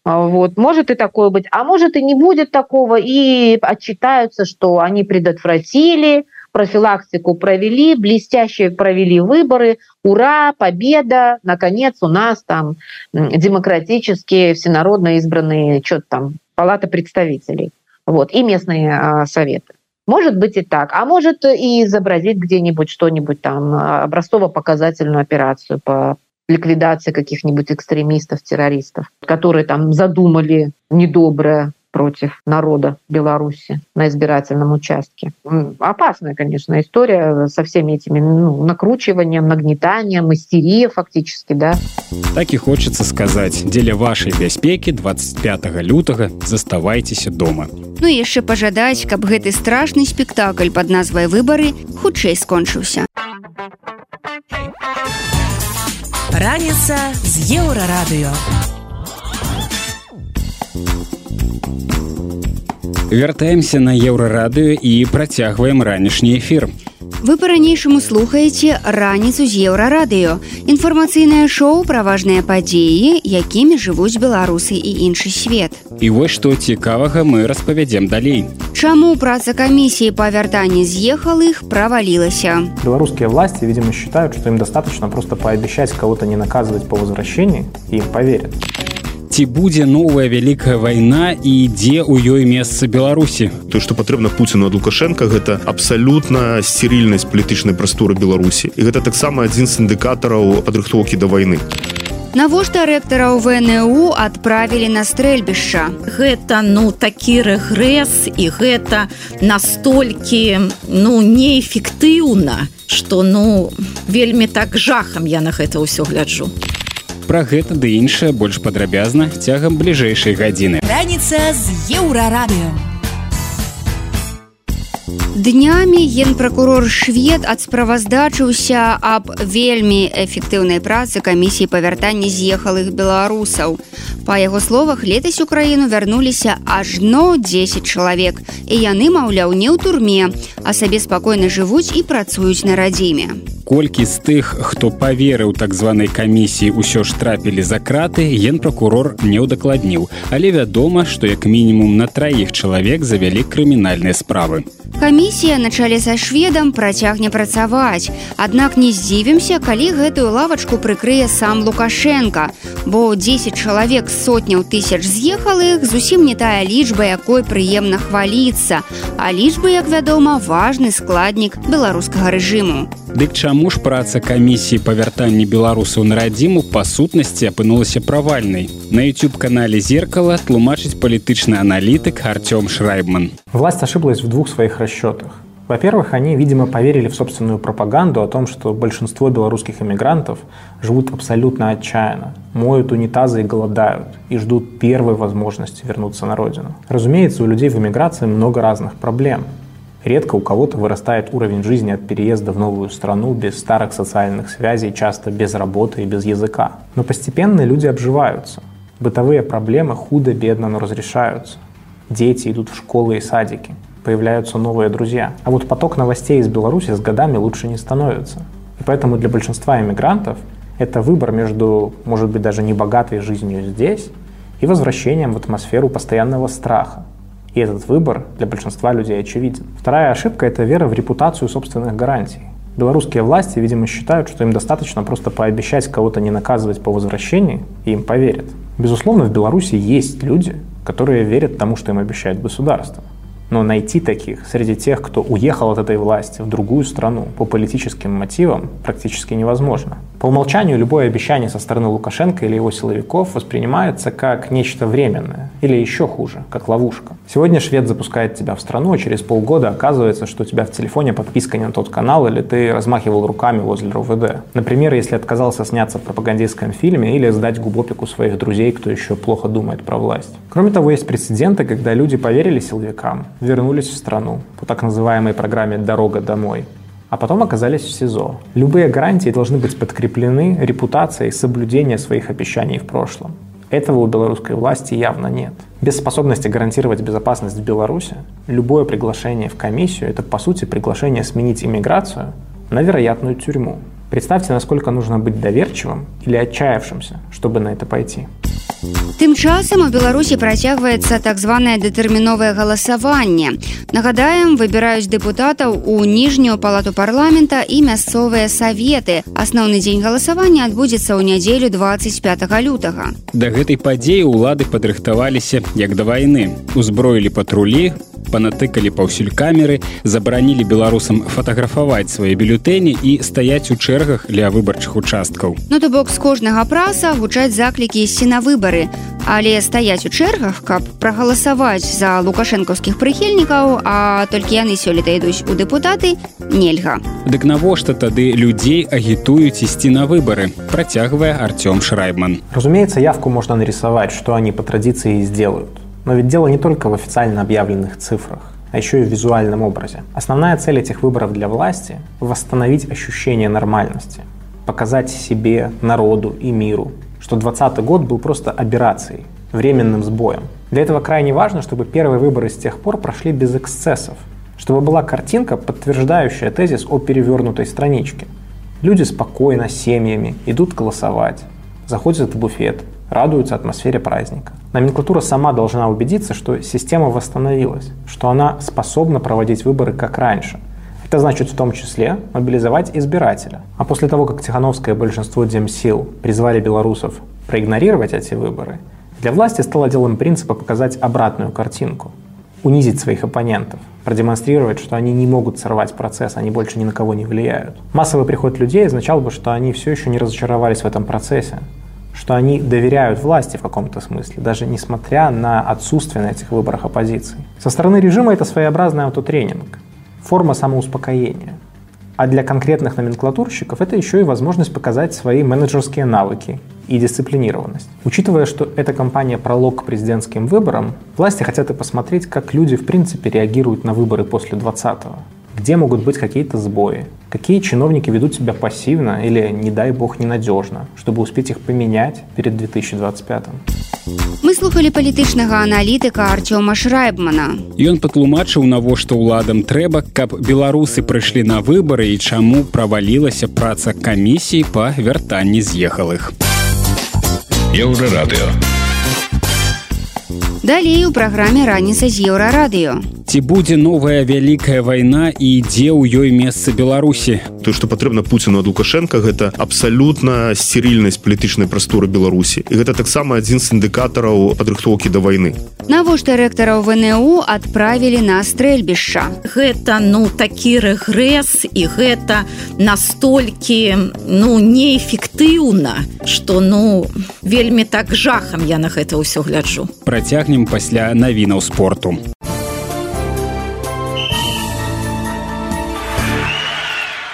[SPEAKER 10] Вот. Может и такое быть, а может и не будет такого, и отчитаются, что они предотвратили, профилактику провели, блестяще провели выборы, ура, победа, наконец у нас там демократические, всенародно избранные, что-то там, палата представителей, вот, и местные а, советы. Может быть и так, а может и изобразить где-нибудь что-нибудь там, образцово-показательную операцию по ликвидации каких-нибудь экстремистов, террористов, которые там задумали недоброе против народа Беларуси на избирательном участке. Опасная, конечно, история со всеми этими ну, накручиванием, нагнетанием, истерия фактически, да.
[SPEAKER 3] Так и хочется сказать, дзеля вашей бяспеки 25 лютага заставайтеся дома.
[SPEAKER 1] Ну і яшчэ пажадаць, каб гэты страшны спектакль пад назвай выбары хутчэй скончыўся.
[SPEAKER 6] Раніца з еўрарадыё.
[SPEAKER 3] Вяртаемся на еўрарадыё і працягваем ранішні эфір.
[SPEAKER 1] Вы па-ранейшаму слухаеце раніцу з еўрарадыё. Інфармацыйнае шоу пра важныя падзеі, якімі жывуць беларусы і іншы свет.
[SPEAKER 3] І вось што цікавага мы распавядзем далей.
[SPEAKER 1] Чаму праца камісіі па вяртанні з'ехалых правалілася?
[SPEAKER 11] Белорусские власти, видимо, считают, что им достаточно просто пообещать кого-то не наказывать по возвращении, и им поверят.
[SPEAKER 3] Ці будзе новая вялікая вайна і дзе ў ёй месца Беларусі?
[SPEAKER 12] То, што патрэбна Пуціну ад Лукашенко, гэта абсалютна сцерільнасць палітычнай прасторы Беларусі. І гэта таксама адзін з індыкатараў падрыхтоўкі да вайны.
[SPEAKER 1] Навошта рэктараў ВНУ адправілі на стрэльбішча.
[SPEAKER 13] Гэта ну такі рэгрэс і гэта настолькі ну неэфектыўна, што ну вельмі так жахам я на гэта ўсё гляджу.
[SPEAKER 3] Пра гэта ды іншае больш падрабязна цягам бліжэйшай гадзіны.
[SPEAKER 6] Раніца з еўрарадыё.
[SPEAKER 1] Днямі генпракурор швед адсправаздачыўся аб вельмі эфектыўнай працы камісіі па вяртанні з'ехалых беларусаў. Па яго словах летась у краіну вярнуліся ажно 10 чалавек і яны маўляў не ў турме, а сабе спакойна жывуць і працуюць на радзіме.
[SPEAKER 3] Колькі з тых, хто паверыў так званай камісіі ўсё ж трапілі за краты, генпракурор не ўдакладніў, але вядома, што як мінімум на траіх чалавек завялі крымінальныя справы.
[SPEAKER 1] Камісія на чале са шведам працягне працаваць. Аднак не здзівімся, калі гэтую лавачку прыкрые сам Лукашенко, бо 10 чалавек сотняў тысяч з'ехалых зусім не тая лічба, якой прыемна хваліцца. А лічбы, як вядома, важны складнік беларускага рэжыму.
[SPEAKER 3] Дык чаму ж праца камісіі па вяртанні беларусаў на радзіму па сутнасці апынулася правальнай. На YouTube-канале зеркала тлумачыць палітычны аналітык Артём Шрайбман.
[SPEAKER 11] Власть ошиблась в двух своих расчетах. Во-первых, они, видимо, поверили в собственную пропаганду о том, что большинство белорусских иммигрантов живут абсолютно отчаянно, моют унитазы и голодают, и ждут первой возможности вернуться на родину. Разумеется, у людей в эмиграции много разных проблем. Редко у кого-то вырастает уровень жизни от переезда в новую страну без старых социальных связей, часто без работы и без языка. Но постепенно люди обживаются. Бытовые проблемы худо-бедно, но разрешаются. Дети идут в школы и садики. Появляются новые друзья. А вот поток новостей из Беларуси с годами лучше не становится. И поэтому для большинства иммигрантов это выбор между, может быть, даже небогатой жизнью здесь и возвращением в атмосферу постоянного страха. И этот выбор для большинства людей очевиден. Вторая ошибка – это вера в репутацию собственных гарантий. Белорусские власти, видимо, считают, что им достаточно просто пообещать кого-то не наказывать по возвращении, и им поверят. Безусловно, в Беларуси есть люди, которые верят тому, что им обещает государство. Но найти таких среди тех, кто уехал от этой власти в другую страну по политическим мотивам, практически невозможно. По умолчанию любое обещание со стороны Лукашенко или его силовиков воспринимается как нечто временное, или еще хуже, как ловушка. Сегодня швед запускает тебя в страну, а через полгода оказывается, что у тебя в телефоне подписка не на тот канал, или ты размахивал руками возле РУВД. Например, если отказался сняться в пропагандистском фильме или сдать губопику своих друзей, кто еще плохо думает про власть. Кроме того, есть прецеденты, когда люди поверили силовикам, вернулись в страну по так называемой программе «Дорога домой», а потом оказались в СИЗО. Любые гарантии должны быть подкреплены репутацией соблюдения своих обещаний в прошлом. Этого у белорусской власти явно нет. Без способности гарантировать безопасность в Беларуси, любое приглашение в комиссию – это, по сути, приглашение сменить иммиграцию на вероятную тюрьму. Представьте, насколько нужно быть доверчивым или отчаявшимся, чтобы на это пойти.
[SPEAKER 1] Тым часам у Беларусі працягваецца так званае дэтэрміновае галасаванне. Нагадаем, выбіраюць дэпутатаў у ніжнюю палату парламента і мясцовыя саветы. Асноўны дзень галасавання адбудзецца ў нядзелю 25 лютага.
[SPEAKER 3] Да гэтай падзеі ўлады падрыхтаваліся як да вайны. Узброілі патрулі, панатыкалі паўсюль камеры, забаранілі беларусам фатаграфаваць свае бюлетэні і стаяць у чэргах для выбарчых участкаў.
[SPEAKER 1] Ну то бок з кожнага праса гучаць заклікі ісці на выбары, але стаяць у чэргах, каб прагаласаваць за лукашэнкаўскіх прыхільнікаў, а толькі яны сёлета ідуць у дэпутаты нельга.
[SPEAKER 3] Дык навошта тады людзей агітуюць ісці на выбары, працягвае Артём Шрайбман.
[SPEAKER 11] Разумеется, явку можно нарисовать, что они по традиции и сделают. Но ведь дело не только в официально объявленных цифрах, а еще и в визуальном образе. Основная цель этих выборов для власти – восстановить ощущение нормальности, показать себе, народу и миру, что 2020 год был просто операцией, временным сбоем. Для этого крайне важно, чтобы первые выборы с тех пор прошли без эксцессов, чтобы была картинка, подтверждающая тезис о перевернутой страничке. Люди спокойно, семьями идут голосовать, заходят в буфет, радуются атмосфере праздника. Номенклатура сама должна убедиться, что система восстановилась, что она способна проводить выборы как раньше. Это значит в том числе мобилизовать избирателя. А после того, как Тихановское большинство демсил призвали белорусов проигнорировать эти выборы, для власти стало делом принципа показать обратную картинку, унизить своих оппонентов, продемонстрировать, что они не могут сорвать процесс, они больше ни на кого не влияют. Массовый приход людей означал бы, что они все еще не разочаровались в этом процессе, что они доверяют власти в каком-то смысле, даже несмотря на отсутствие на этих выборах оппозиции. Со стороны режима это своеобразный автотренинг, форма самоуспокоения. А для конкретных номенклатурщиков это еще и возможность показать свои менеджерские навыки и дисциплинированность. Учитывая, что эта кампания пролог к президентским выборам, власти хотят и посмотреть, как люди в принципе реагируют на выборы после 20-го где могут быть какие-то сбои, какие чиновники ведут себя пассивно или, не дай бог, ненадежно, чтобы успеть их поменять перед 2025.
[SPEAKER 1] Мы слухали палітычнага аналітыка Артёма Шрайбмана.
[SPEAKER 3] Ён патлумачыў, навошта ўладам трэба, каб беларусы прыйшлі на выбары і чаму правалілася праца камісіі па вяртанні з'ехалых.
[SPEAKER 6] Еўрарадыё.
[SPEAKER 1] Далей у праграме раніца з еўрарадыё.
[SPEAKER 3] Ці будзе новая вялікая вайна і ідзе ў ёй месца Беларусі.
[SPEAKER 12] То, што патрэбна Пуціну ад Лукашенко гэта абсалютна сцірільнасць палітычнай прасторы Беларусі. І гэта таксама адзін з індыкатараў падрыхтоўкі да вайны.
[SPEAKER 1] Навошта рэктараў ВНУ адправілі на стрэльбішча.
[SPEAKER 13] Гэта ну такі рэгрэс і гэта настолькі ну неэфектыўна, што ну вельмі так жахам я на гэта ўсё гляджу.
[SPEAKER 3] Працягнем пасля навінаў спорту.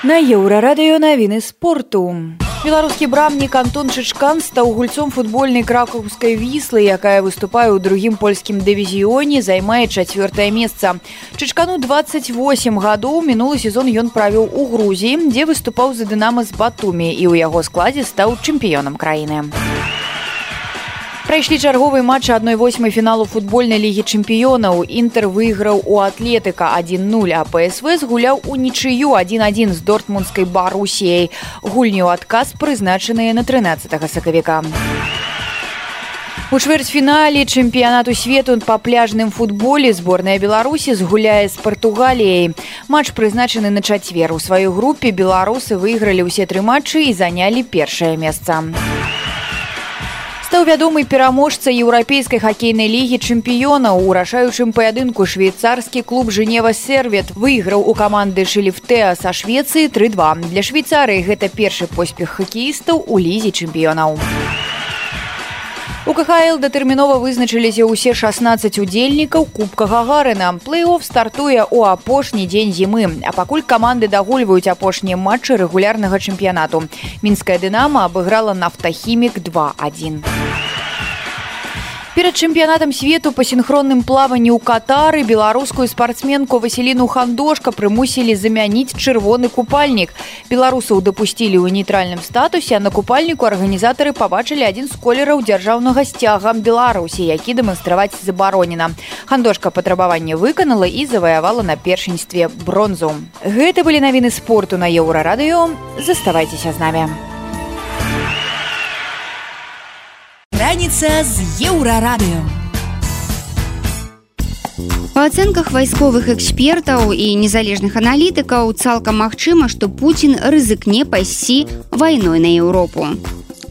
[SPEAKER 14] На еўрарадыё навіны спорту. Беларускі брамнік Антон Чычкан стаў гульцом футбольнай кракаўскай віслы, якая выступае ў другім польскім дывізіёне, займае чацвёртае месца. Чычкану 28 гадоў мінулы сезон ён правіў у Грузіі, дзе выступаў за дынама з батумі і ў яго складзе стаў чэмпіёнам краіны. Прайшлі чарговы матч адной восьмай фіналу футбольнай лігі чэмпіёнаў. Інтер выйграў у атлетыка 1-0, а ПСВ згуляў у нічыю 1-1 з дортмундскай барусіяй. Гульню адказ прызначаныя на 13 сакавіка. У чвэрцьфінале чэмпіянату свету па пляжным футболе зборная беларусі згуляе з партугаліяй матч прызначаны на чацвер у сваёй групе беларусы выйгралі ўсе тры матчы і занялі першае месца стаў вядомы пераможца еўрапейскай хакейнай лігі чэмпіёнаў. У рашаючым паядынку швейцарскі клуб жэнева сервет выйграў у каманды шыліфтэа са швецыі 32 для швейцарыі гэта першы поспех хакеістаў у лізе чэмпіёнаў. у кхл датэрмінова вызначыліся ўсе 16 удзельнікаў кубка гагарына. Плей-офф стартуе ў апошні дзень зімы а пакуль каманды дагульваюць апошнія матчы рэгулярнага чэмпіянату. Мінская дынама абыграла нафтахімік 21 перад чэмпіянатам свету па сінхронным плаванні ў катары беларускую спартсменку васіліну хандошка прымусілі замяніць чырвоны купальнік беларусаў дапусцілі ў нейтральным статусе а на купальніку арганізатары пабачылі адзін з колераў дзяржаўнага сцяга беларусі які дэманстраваць забаронена хандошка патрабаванне выканала і заваявала на першынстве бронзу. Гэта былі навіны спорту на еўрарадыё заставайцеся з намі
[SPEAKER 6] раніца з еўрарадыё
[SPEAKER 1] Па ацэнках вайсковых экспертаў і незалежных аналітыкаў цалкам магчыма, што Пуін рызыкне пайсці вайной на Еўропу.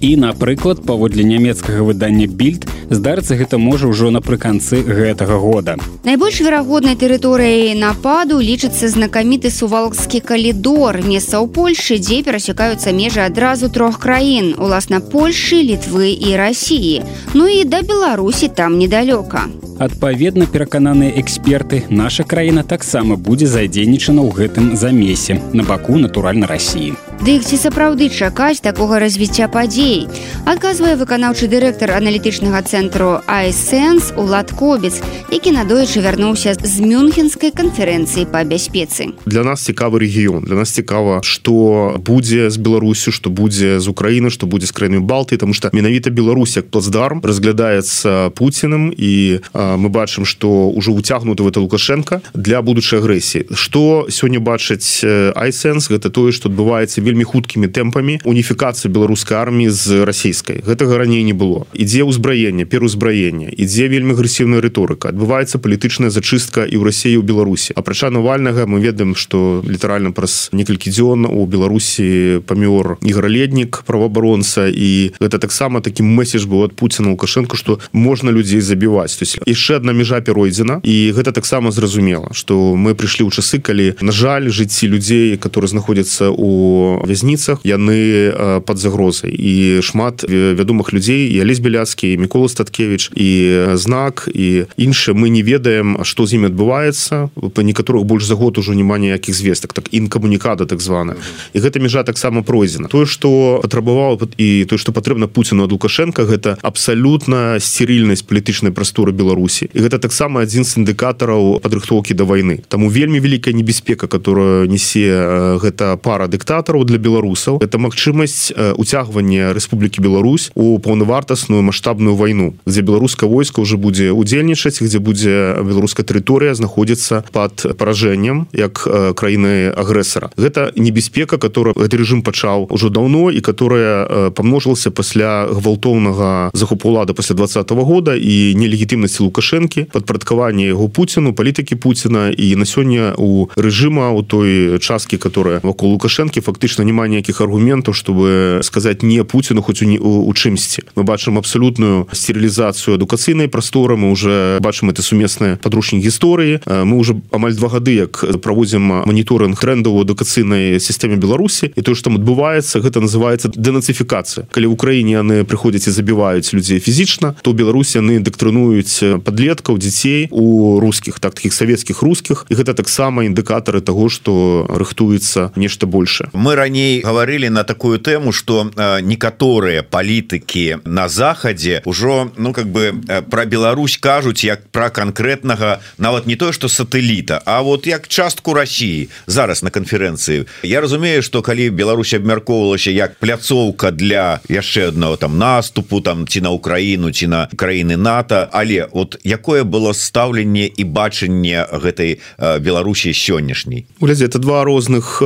[SPEAKER 3] І, напрыклад, паводле нямецкага выдання більд здарыцца гэта можа ўжо напрыканцы гэтага года.
[SPEAKER 1] Найбольш верагоднай тэрыторыяй нападу лічыцца знакаміты сувалкскі калідор, месца ў Польшы, дзе перасякаюцца межы адразу трох краін, уласна Польшы, літвы і рассіі. Ну і да Беларусі там недалёка.
[SPEAKER 3] Адпаведна перакананыя эксперты, наша краіна таксама будзе задзейнічана ў гэтым замесе на баку натуральна рассіі.
[SPEAKER 1] Дык ці сапраўды чакаць такога развіцця падзей. Адказвае выканаўчы дырэктар аналітычнага цэнтру Айсэнс Улад Кобец, які надоечы вярнуўся з мюнхенскай канферэнцыі па бяспецы.
[SPEAKER 12] Для нас цікавы рэгіён. Для нас цікава, што будзе з Беларусю, што будзе з Украіны, што будзе з краінамі Балты, таму што менавіта Беларусь як плацдарм разглядаецца Пуціным і а, мы бачым, што ўжо уцягнуты гэта Лукашенко для будучай агрэсіі. Што сёння бачыць Айсэнс, гэта тое, што адбываецца вельмі хуткімі тэмпамі уніфікацыі беларускай арміі з расійскай. Гэтага раней не было. Ідзе ўзбраенне пераўзбраенне ідзе вельмі агрэсіўная рыторыка адбываецца палітычная зачыстка і ў рассіі ў беларусі. Апрача навальнага мы ведаем што літаральна праз некалькі дзён у беларусі памёр іграледнік праваабаронца і гэта таксама такі месседж быў ад пуціна лукашенко што можна людзей забіваць. То есть яшчэ одна межа перойдзена і гэта таксама зразумела што мы прыйшлі ў часы калі на жаль жыцці людзей которые знаходзяцца у вязніцах яны под загрозай. І шмат вядомых людзей і алесь беляцкі мікола статкевич і знак і іншыя мы не ведаем што з імі адбываецца. Па некаторых больш за год ужо няма ніякіх звестак так інкамунікада так звана і гэта межа таксама пройдзена. Тое што патрабаваў і то што патрэбна пуціну ад лукашенко гэта абсалютна сцерільнасць палітычнай прасторы беларусі. І гэта таксама адзін з індыкатараў падрыхтоўкі да вайны. Таму вельмі вялікая небяспека которая несе гэта пара дыктатараў для беларусаў. Это магчымасць уцягвання Рэспублікі Беларусь у паўнавартасную маштабную вайну дзе беларускае войска уже будзе удзельнічаць где будзе беларуская тэрыторыя знаходзіцца под паражэннем як краіны агрэсара. Гэта небяспека которая гэты режим пачаў ужо даўно і которая памножылася пасля гвалтоўнага захопу улада пасля двадцатого года і нелегітымнасці лукашэнкі падпарадкаванне яго пуціну палітыкі пуціна. І на сёння у рэжыма у той часткі которая вакол лукашэнкі фактычна няма ніякіх аргументаў чтобы сказаць не пуціну хоць у, у, у чымсьці. Мы бачым абсалютную стерылізацыю адукацыйнай прасторы мы уже бачым это сумесныя падручнік гісторыі. Мы уже амаль два гады як праводзім моніторинг трендаў у адукацыйнай сістэме беларусі і то што адбываецца гэта называется дэнацыфікацыя калі в украіне яны прыходзяць і забіваюць людзей фізічна то беларусі яны дактрынуюць подлеткаў дзяцей у рускіх так таких савецкіх рускіх. І гэта таксама індыкатары того что рыхтуецца нешта больше
[SPEAKER 7] мы раней гаварылі на такую тэму что некаторыя палітыкі на захадзе ўжо ну как бы про Беларусь кажуць як про конкретнага нават не тое что сатэліта А вот як частку России зараз на канферэнцыі Я разумею что калі Беларусь абмяркоўвалася як пляцоўка для яшчэ одного там наступу там ці на Украіну ці на краіны НАТО але вот якое было стаўленне і бачанне гэтай Беларусі сённяшняй?
[SPEAKER 12] Глядзе это два розных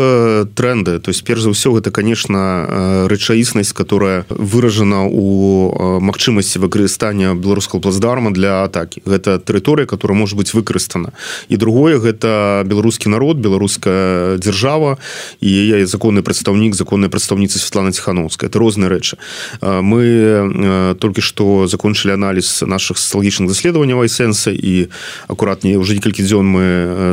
[SPEAKER 12] тренды то есть перш за ўсё гэта конечно рэчаіснасць которая выражана у магчымасці выкарыстання беларускаго плацдарма для атаки. Гэта тэрыторыя которая может быть выкарыстана і другое гэта беларускі народ беларуская держава і я законны прадстаўнік законная прадстаўніца Светлана тихохановская это розныя рэчы мы только что закончылі анализ наших социалагічных даследаванняў сэнса і акуратнее уже некалькі дзён мы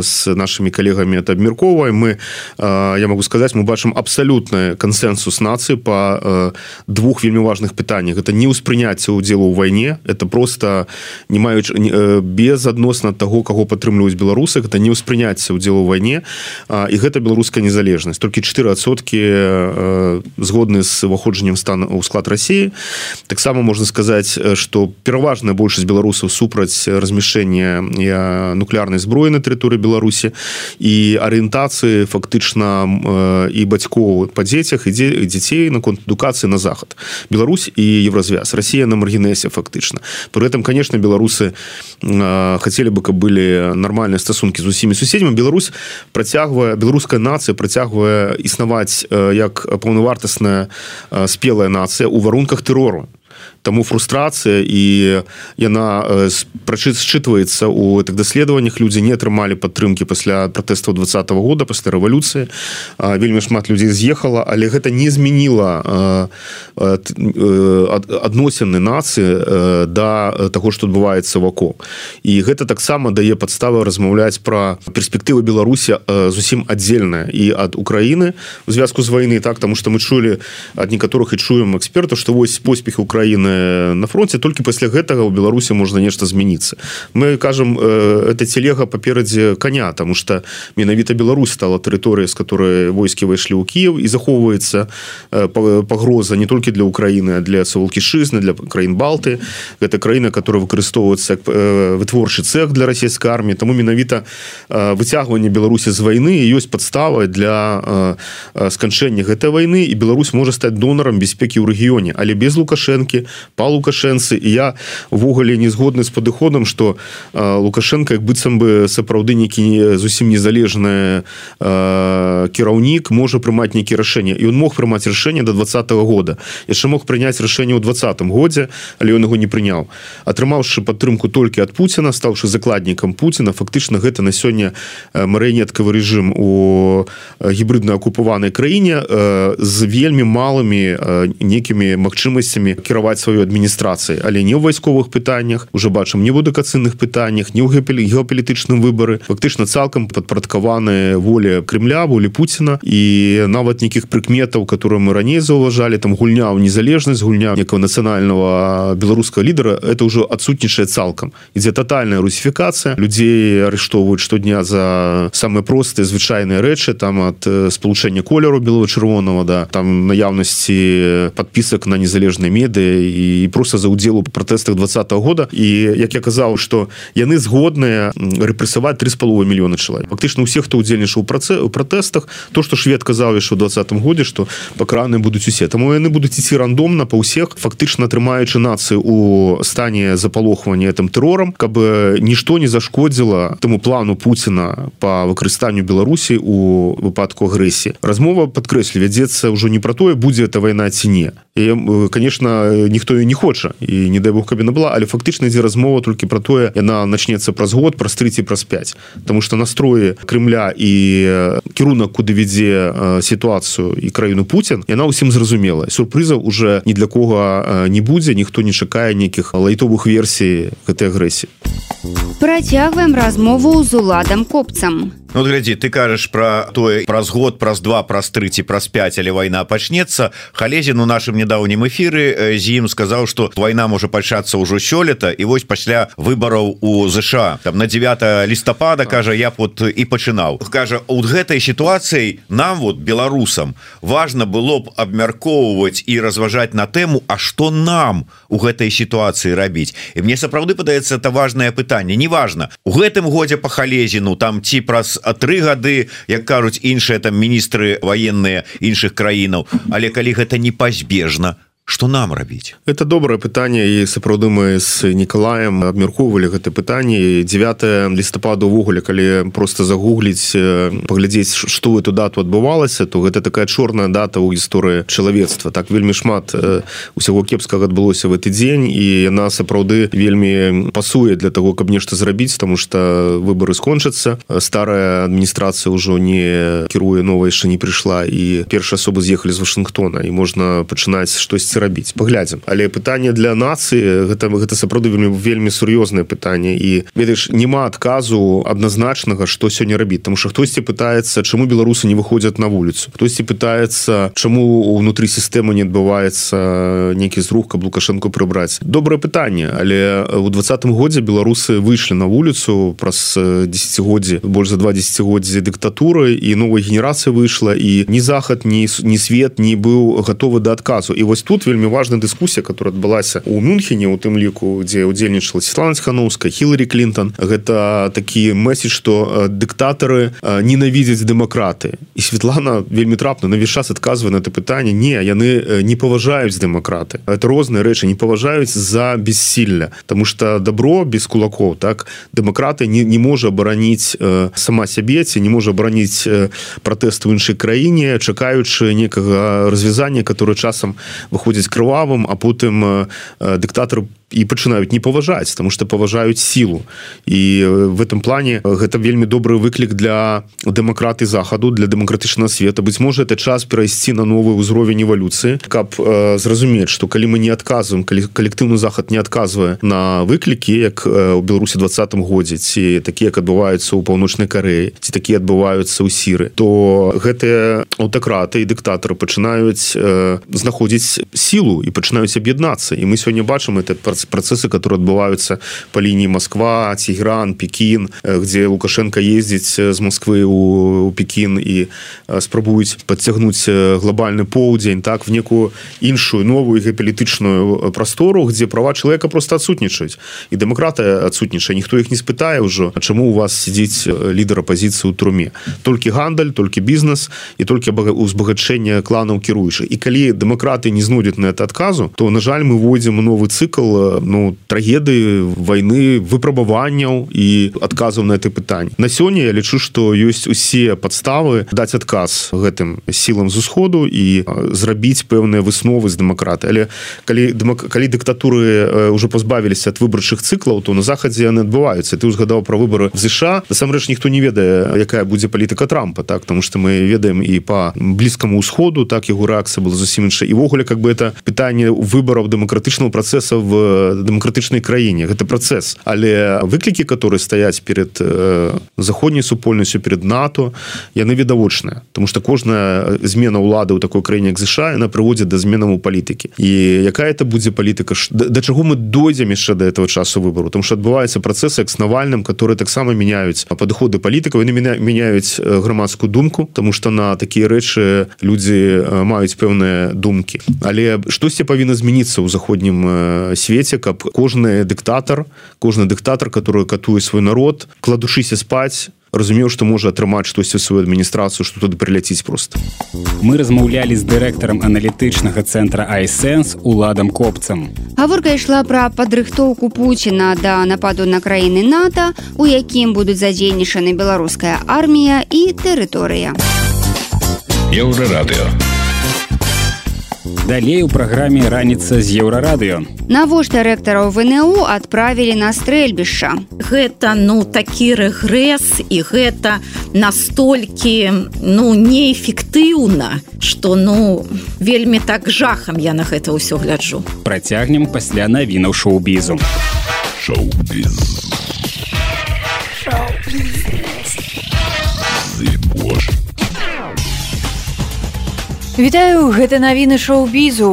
[SPEAKER 12] с нашими коллегами это абмяркоўваем мы я могу сказать мы бачым абсалютны кансенсус нацыі по двух вельмі важных пытаннях. Это не ўспрыняцце удзелу ў вайне это просто не маюць без адносна того кого падтрымліваюць беларусах это не ўспрыняцце удзелу ў вайне і гэта беларуская незалежнасць. Толькі 4сотки згодны з уваходжаннем стана ў склад России таксама можна сказаць что пераважная большасць беларусаў супраць размяшэння нуклеарнай зброі на тэрыторыі беларусі і арыентацыі фактычна і бацькоў па дзецях ідзе дзяцей наконт адукацыі на захад. Беларусь і евразвяз Россия на маргінесе фактычна. При этом конечно беларусы хотели бы каб былі нармальныя стасункі з усімі суседзямі. Беларусь працягвае беларуская нацыя працягвае існаваць як паўнавартасная спелая нацыя у варунках тэрору тому фрустрацыя і яна прачы считывается у этих даследаваннях людзі не атрымалі падтрымки пасля протэстаў двадцатого года пасля рэвалюцыі вельмі шмат людзей з'ехала. Але гэта не змяніла адносіны нацыі да таго что адбываецца вакол і гэта таксама дае падставы размаўляць про перспектывы беларусі зусім аддзельная і ад Украіны у звязку з войны так? Тому что мы чулі ад некаторых і чуем экспертаў что вось поспехи Украіны на фронте толькі пасля гэтага у беларусі можна нешта змяніцца. Мы кажам это телега паперадзе коня тому что менавіта Беларусь стала тэрыторыя з которой войскі выйшлі ў Кіев і захоўваецца пагроза не толькі для Украіны для савалкішызны для краін балты. Гэта краіна которая выкарыстоўваецца вытворчы цех для расійскай армії тому менавіта выцягванне Беларусі з войны ёсць подстава для сканчэння гэтай войны і Беларусь можа стаць донорам бяспекі ў рэгіёне. Але без лукашэнкі па лукашэнцы. Я увогуле не згодны з падыходам что лукашенко як быццам бы сапраўды некі зусім незалежны кіраўнік можа прымаць нейкі рашэнне. І он мог прымаць рашэнне до двадцатого года. Яшчэ мог прыняць рашэнне ў двадцатым годзе але ён яго не прыняў. Атрымаўшы падтрымку толькі ад Пуціна стаўшы закладнікам Пуціна фактычна гэта на сёння марыянеткавы рэжым у гібридна акупаванай краіне з вельмі малымі некімі магчымасцямі кіраваць сваю адміністрацыі але не ў вайсковых пытаннях уже бачым не в адукацыйных пытаннях не ў геапалітычным выбары. Фактычна цалкам падпарадкаваны волі Крымля волі Пуціна. І нават нейкіх прыкметаў которые мы раней заўважалі там гульня ў незалежнасць гульня некого нацыянального беларускага лідара это ўжо адсутнічае цалкам. Ідзе тотальная русіфікацыя. Людзей арыштоўваюць штодня за самыя простыя звычайныя рэчы там ад спалучэння колеру белого-чырвонного да там наяўнасці подпісак на незалежныя медыі і просто за удзел у пратэстах двадцатого года. І як я казаў что яны згодныя рэпрэсаваць три з паловы мільёна чалавек. Фактычна усіх хто удзельнічаў працэ у пратэстах то что швед казаў яшчэ у двадцатым годзе что пакраны будуць усе. Таму яны будуць ісці рандомна па ўсіх фактычна атрымаючы нацыю у стане запалохвання этом тэрорам каб нішто не зашкодзіла таму плану Пуціна по выкарыстанню Беларусі у выпадку агрэсіі. Размова падкрэслі вядзецца ўжо не про тое будзе эта вайна ці не. І конечно ніхто не хоча. І не дай бог кабіна была але фактычна ідзе размова толькі про тое яна начнецца праз год праз 30 праз 5 потому что настроі Крымля і кірунак куды вядзе сітуацыю і краіну Пуін яна ўсім зразумела сюрпрызаў уже ні для кого не будзе ніхто не чакае нейкіх лайтовых версій гэтай агрэсіі
[SPEAKER 1] Працягваем размову з уладам копцам.
[SPEAKER 7] Ну, глядзі ты кажаш про тое праз год праз два праз 30 праз 5 але вайна пачнецца халезін у нашым недаўнім эфіры з ім сказаў что вайна можа пачацца ўжо сёлета і вось пасля выбараў у ЗША там на 9 лістапада кажа я вот і пачынаў кажа у гэтай сітуацыяй нам вот беларусам важно было б абмяркоўваць і разважаць на тэму А что нам у гэтай сітуацыі рабіць і мне сапраўды падаецца это важное пытанне неважно у гэтым годзе по халезіну там ці праз тры гады як кажуць іншыя там міністры военные іншых краінаў. Але калі гэта не пазбежна что нам рабіць?
[SPEAKER 12] Это добрае пытанне і сапраўды мы з николаем абмяркоўвалі гэта пытанне. 9 лістапада увогуле калі просто загугліць паглядзець что эту дату адбывалася то гэта такая чорная дата ў гісторыі чалавецтва. Так вельмі шмат усяго кепскага адбылося в гэты дзень і яна сапраўды вельмі пасуе для того каб нешта зрабіць тому что выборы скончацца. Старая адміністрацыя ўжо не кіруе новая яшчэ не прыйшла і першыя асобы з'ехалі з Вашынгтона. І можна пачынаць штосьці рабіць. Паглядзім. Але пытанне для нацыі гэта гэта сапраўды вельмі вельмі сур'ёзнае пытанне. І ведаеш няма адказу адназначнага што сёння рабіць. Тому что хтосьці пытаецца чаму беларусы не выходзяць на вуліцу. Хтосьці пытаецца чаму унутры сістэмы не адбываецца нейкі зрух каб лукашенко прыбраць. Добрае пытанне але у двадцатым годзе беларусы выйшлі на вуліцу праз десятгоддзі больш за два десятгоддзі дыктатуры і новая генерацыя выйшла і ні захад ні не свет не быў готовы да адказу. І вось тут вельмі важная дыскусія которая адбылася у мюнхене у тым ліку дзе удзельнічала Светлана хановская хіларі клинтон гэта такі месседж что дыктатары ненавідзяць дэмакраты. І Светлана вельмі трапна навесь час адказвае на это пытанне не яны не паважаюць дэмакраты это розныя рэчы не паважаюць за бессілля тому что добро без кулаков так дэмакраты не, не можа абараніць сама сябе ці не можа абараніць пратэст у іншай краіне чакаючы некага развязання которое часам выходзіць крывавым а потым дыктатор і пачынаюць не паважаць тому что паважаюць сілу. І в этом плане гэта вельмі добры выклік для дэмакраты захаду для дэмакратычнага света. Быць можа это час перайсці на новы ўзровень эвалюцыі каб э, зразумець что калі мы не адказваем калі калектыўны захад не адказвае на выклікі як у беларусі двадцатым годзе ці такія як адбываюцца ў паўночнай карэі ці такія адбываюцца ў сіры то гэтыя аўтакраты і дыктатары пачынаюць э, знаходзіць сілу і пачынаюць аб'яднацца. І мы сёння бачым это працэс процессы которые отбываются по линии москва тигран пекин где лукашенко ездить з москвы у пекин и спрабуюць подцягнуть глобальный поўдзень так в некую іншую новую геополітычную простору где права человека просто отсутнічаюць і дэмакраты адсутнічае ніхто их не спытае ўжо чаму у вас сидзіць лідар оппозиции у труме толькі гандаль толькі бізнес і толькі узбагачэнне кланаў кіруючы і калі дэмакраты не знойдуць на это адказу то на жаль мы вводзім новый цикл ну трагедыі войны выпрабаванняў і адказаў на это пытанне на сёння я лічу что ёсць усе подставы даць адказ гэтым сілам з усходу і зрабіць пэўныя высновы з дэмакраты але калі калі дыктатуры уже пазбавіліся ад выбарчых цыклаў то на захадзе яны адбываюцца. Ты узгадаў про выборы ЗША насамрэч ніхто не ведае якая будзе палітыка трампа так? Потому что мы ведаем і по блізкаму ўсходу так? Яго рэакцыя была зусім іншая. Івогуле как бы это пытанне выбораў дэмакратычнага працэса в дэмакратычнай краіне гэта працэс але выклікі которые стаяць перед э, заходняй супольнасцю перед нато яны відавочныя. Тому что кожная змена ўлады ў такой краіне як ЗША она прыводзіць да зменам у палітыкі. І якая это будзе палітыка? Да, да чаго мы дойдзем яшчэ до этого часу выбору там что адбываецца працэсы як с навальным которые таксама меняюць падыходы палітыкаў яны мяняюць грамадскую думку тому что на такія рэчы людзі маюць пэўныя думкі. Але штосьці павінна змяніцца ў заходнім свеце каб кожны дыктатор кожны дыктатор который катуе свой народ кладушыся спаць разумеў што можа атрымаць штосьці сваю адміністрацыю што туды прыляціць просто.
[SPEAKER 3] Мы размаўлялі з дырэктарам аналітычнага цэнтра айсэнс уладам копцам
[SPEAKER 1] гаворка ішла пра падрыхтоўку Пуціна да нападу на краіны нато у якім будуць задзейнічаны беларуская армія і тэрыторыя
[SPEAKER 3] еўрарадыо Далей у праграме раніца з еўрарадыё.
[SPEAKER 1] Навошта рэктараў ВНУ адправілі на стрэльбішча.
[SPEAKER 13] Гэта ну такі рэгрэс і гэта настолькі ну неэфектыўна, што ну вельмі так жахам я на гэта ўсё гляджу.
[SPEAKER 3] Працягнем пасля навінаў шоу-бізу. Шоу-біз.
[SPEAKER 14] Шоу-біз. Вітаю гэта навіны шоу-бізу.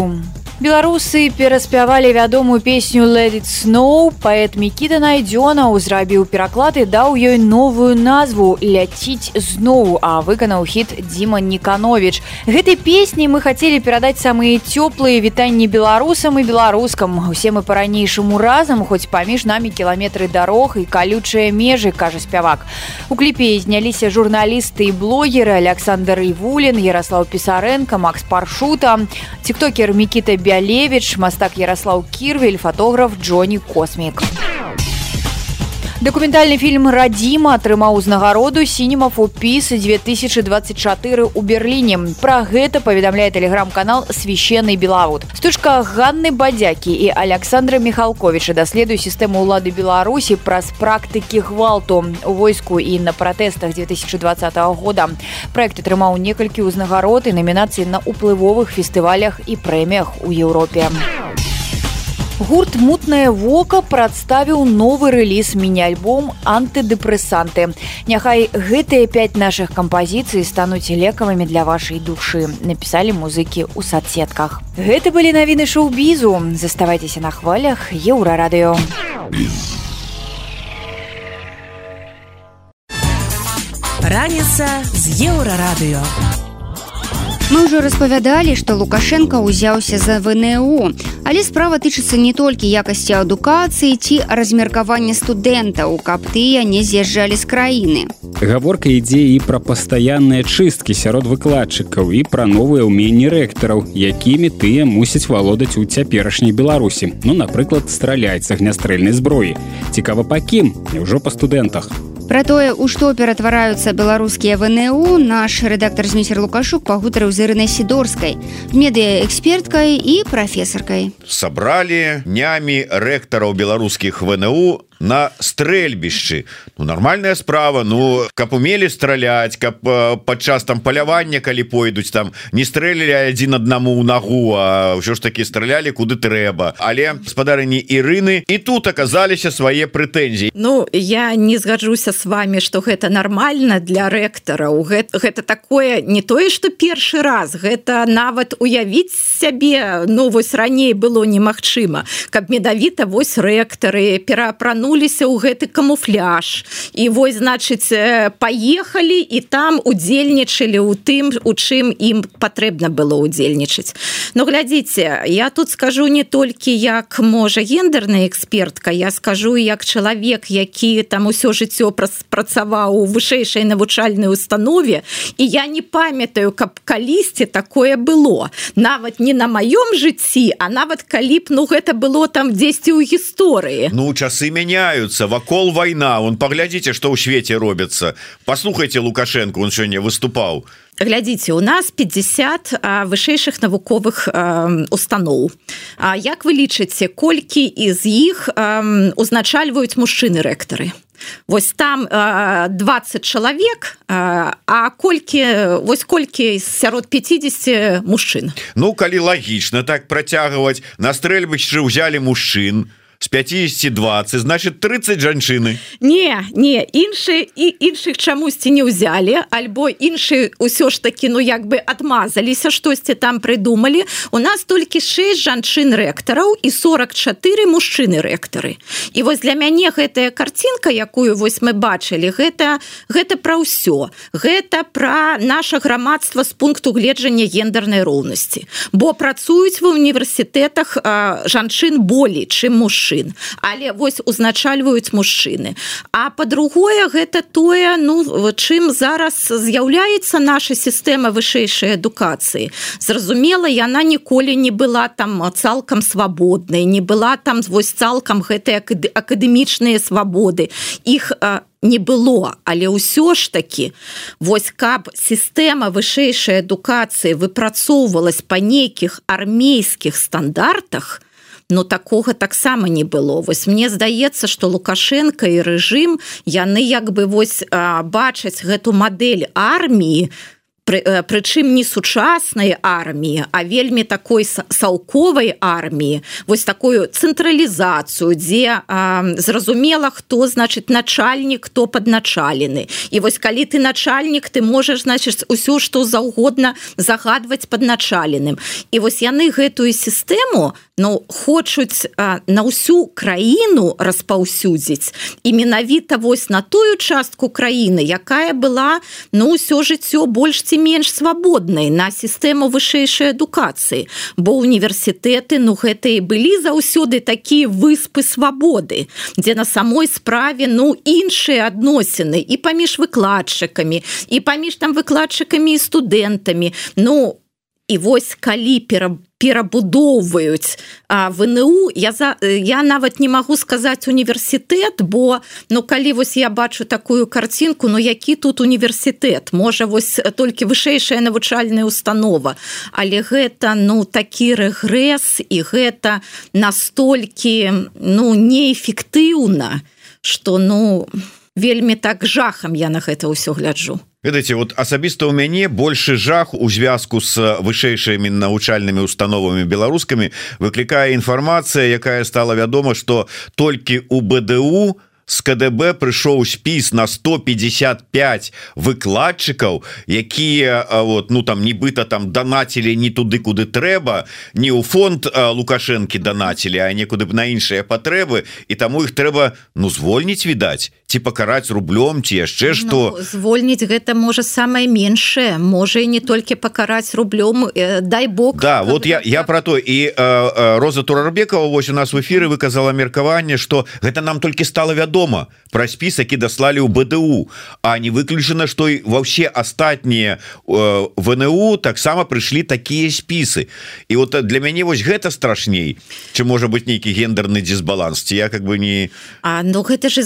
[SPEAKER 14] Беларусы пераспявалі вядомую песню it snow паэт Мікіта найдзёнаў зрабіў пераклад і даў ёй новую назву ляціць зноў а выканаў хіт Дзіма Нканович гэтай песняй мы хацелі перадаць самыя цёплыя вітанні беларусам і беларускам усе мы па-ранейшаму разам хоць паміж намі кіламетры дарог і калючыя межы кажа спявак у кліпе зняліся журналісты і блогеры Александр Івулін Ярослав пісаренко Макс паршута. Тиктокер Мікіта бялевич мастак ярослаў кірвель фотограф джонни космік дакументальны фільм радзіма атрымаў узнагароду сінемафу піс 2024 у берерліне пра гэта паведамляе тэлеграм-канал священный белавуд стужка ганны бадзякі і александра михалковича даследуе сістэму ўлады беларусі праз практыкі гвалту войску і на пратэстах 2020 года. Проект атрымаў некалькі ўзнагарод і намінацыі на уплывовых фестывалях і прэміях у еўропе. у гурт мутнае вока прадставіў новы рэліз міні-альбом антыдэпрэсанты няхай гэтыя пяць наших кампазіцый стануць лекавымі для вашай душы напісалі музыкі ў садсетках. Гэта былі навіны шоу-бізу. Заставайцеся на хвалях еўрарадыё.
[SPEAKER 6] Раніца з еўрарадыё
[SPEAKER 1] Мы ўжо распавядалі, што Лукашенко ўзяўся за ВНУ, але справа тычыцца не толькі якасці адукацыі ці размеркавання студэнтаў, каб тыя не з'язджалі з краіны.
[SPEAKER 3] Гаворка ідзе і пра пастаянныя чысткі сярод выкладчыкаў і пра новыя ўменні рэктараў, якімі тыя мусяць валодаць у цяперашняй Беларусі. Ну, напрыклад, страляць з агнястрэльнай зброі. Цікава па кім, няўжо па студэнтах.
[SPEAKER 1] Пра тое, у што ператвараюцца беларускія ВНУ, наш рэдактар змейсер Лукашук пагутарыў з ірынай сідорскай, медыяэксперткай і прафесаркай.
[SPEAKER 7] Сабралі нямі рэктараў беларускіх ВНУ на стрэльбішчы. Ну, нормальная справа Ну каб умелі страляць каб падчас там палявання калі пойдуць там не стрэлілі адзін аднаму ў нагу А ўсё ж таки стралялі куды трэба. Але спадарыні Ірыны і тут аказаліся свае прэтэнзіі.
[SPEAKER 13] Ну я не згаджуся с вами что гэта нормально для рэктараў гэта, гэта такое не тое что першы раз гэта нават уявіць сябе Ну вось раней было немагчыма. Каб медавіта вось рэктары перапрану апрануліся ў гэты камуфляж. І вось значыць паехалі і там удзельнічалі ў тым у чым ім патрэбна было удзельнічаць но глядзіце я тут скажу не толькі як можа гендерная экспертка я скажу як чалавек які там усё жыццё працаваў у вышэйшай навучальнай установе. І я не памятаю каб калісьці такое было. Нават не на маём жыцці а нават калі б ну гэта было там дзесьці ў гісторыі.
[SPEAKER 7] Ну часы мяне меняются вакол война. Он поглядите что у свете робится. Послухайте лукашенко он сегодня выступал.
[SPEAKER 13] Глядзіце у нас 50 вышэйшых навуковых устаноў А як вы лічыце колькі из іх узначальваюць мужчыны рэктары? Вось там 20 чалавек А колькі вось колькі сярод 50 мужчын
[SPEAKER 7] Ну калі лагічна так працягваць на стрэльбышчы ўзялі мужчын. то с 50 20 значит 30 жанчыны.
[SPEAKER 13] Не не іншыя і іншых чамусьці не ўзялі альбо іншыя ўсё ж таки ну як бы адмазаліся штосьці там прыдумалі. У нас толькі 6 жанчын рэктараў і 44 мужчыны рэктары. І вось для мяне гэтая картинка якую вось мы бачылі гэта гэта пра ўсё. Гэта пра наше грамадства з пункту гледжання гендернай роўнасці. Бо працуюць ва універсітэтах жанчын болей чым мужчын мужчын. Але вось узначальваюць мужчыны. А по-другое гэта тое ну чым зараз з'яўляецца наша сістэма вышэйшай адукацыі. Зразумела яна ніколі не была там цалкам свабоднай не была там вось цалкам гэтай акадэмічныя свабоды. Іх не было. Але ўсё ж таки вось каб сістэма вышэйшай адукацыі выпрацоўвалась па нейкіх армейскіх стандартах то но такога таксама не было. Вось мне здаецца что лукашенко і рэжым яны як бы вось бачаць гэту мадэль арміі прычым не сучаснай арміі а вельмі такой салковай арміі. Вось такую цэнтралізацыю дзе а, зразумела хто значыць начальнік хто падначалены. І вось калі ты начальнік ты можаш значыць усё што заўгодна загадваць падначаленым. І вось яны гэтую сістэму ну хочуць а, на ўсю краіну распаўсюдзіць. І менавіта вось на тую частку краіны якая была ну ўсё жыццё больш ці менш свабоднай на сістэму вышэйшай адукацыі. Бо універсітэты ну гэта і былі заўсёды такія выспы свабоды дзе на самой справе ну іншыя адносіны і паміж выкладчыкамі і паміж там выкладчыкамі і студэнтамі. Ну і вось калі пераб перабудоўваюць вНУ я за я нават не магу сказаць універсітэт бо ну калі вось я бачу такую карцінку Ну які тут універсітэт? Можа вось толькі вышэйшая навучальная установа. Але гэта ну такі рэгрэс і гэта настолькі ну неэфектыўна что ну вельмі так жахам я на гэта ўсё гляджу
[SPEAKER 7] ведаеце вот асабіста у мяне больше жах у звязку с вышэйшымі навучальнымі установамі беларускамі выклікае інфармацыя якая стала вядома что толькі у БДУ с КДБ прыйшоў спіс на 155 выкладчыкаў якія вот ну там нібыта там данацілі не туды куды трэба не ў фонд лукашэнкі данацілі а некуды б на іншыя патрэбы і таму іх трэба ну звольніць відаць ці пакараць рублём ці яшчэ што.
[SPEAKER 13] ну, звольніць гэта можа самае меншае. Можа і не толькі пакараць рублём э, дай бог
[SPEAKER 7] Да вот я я про то. І э, Роза турарбекова вось у нас в эфиры выказала меркаванне что гэта нам толькі стало вядома. Про спіс які даслалі ў БДУ а не выключана что і ва ўсе астатнія э, ВНУ таксама прыйшлі такія спісы. І вот для мяне вось гэта страшней чым можа быть нейкі гендерны дисбаланс ці я как бы не
[SPEAKER 13] А ну гэта же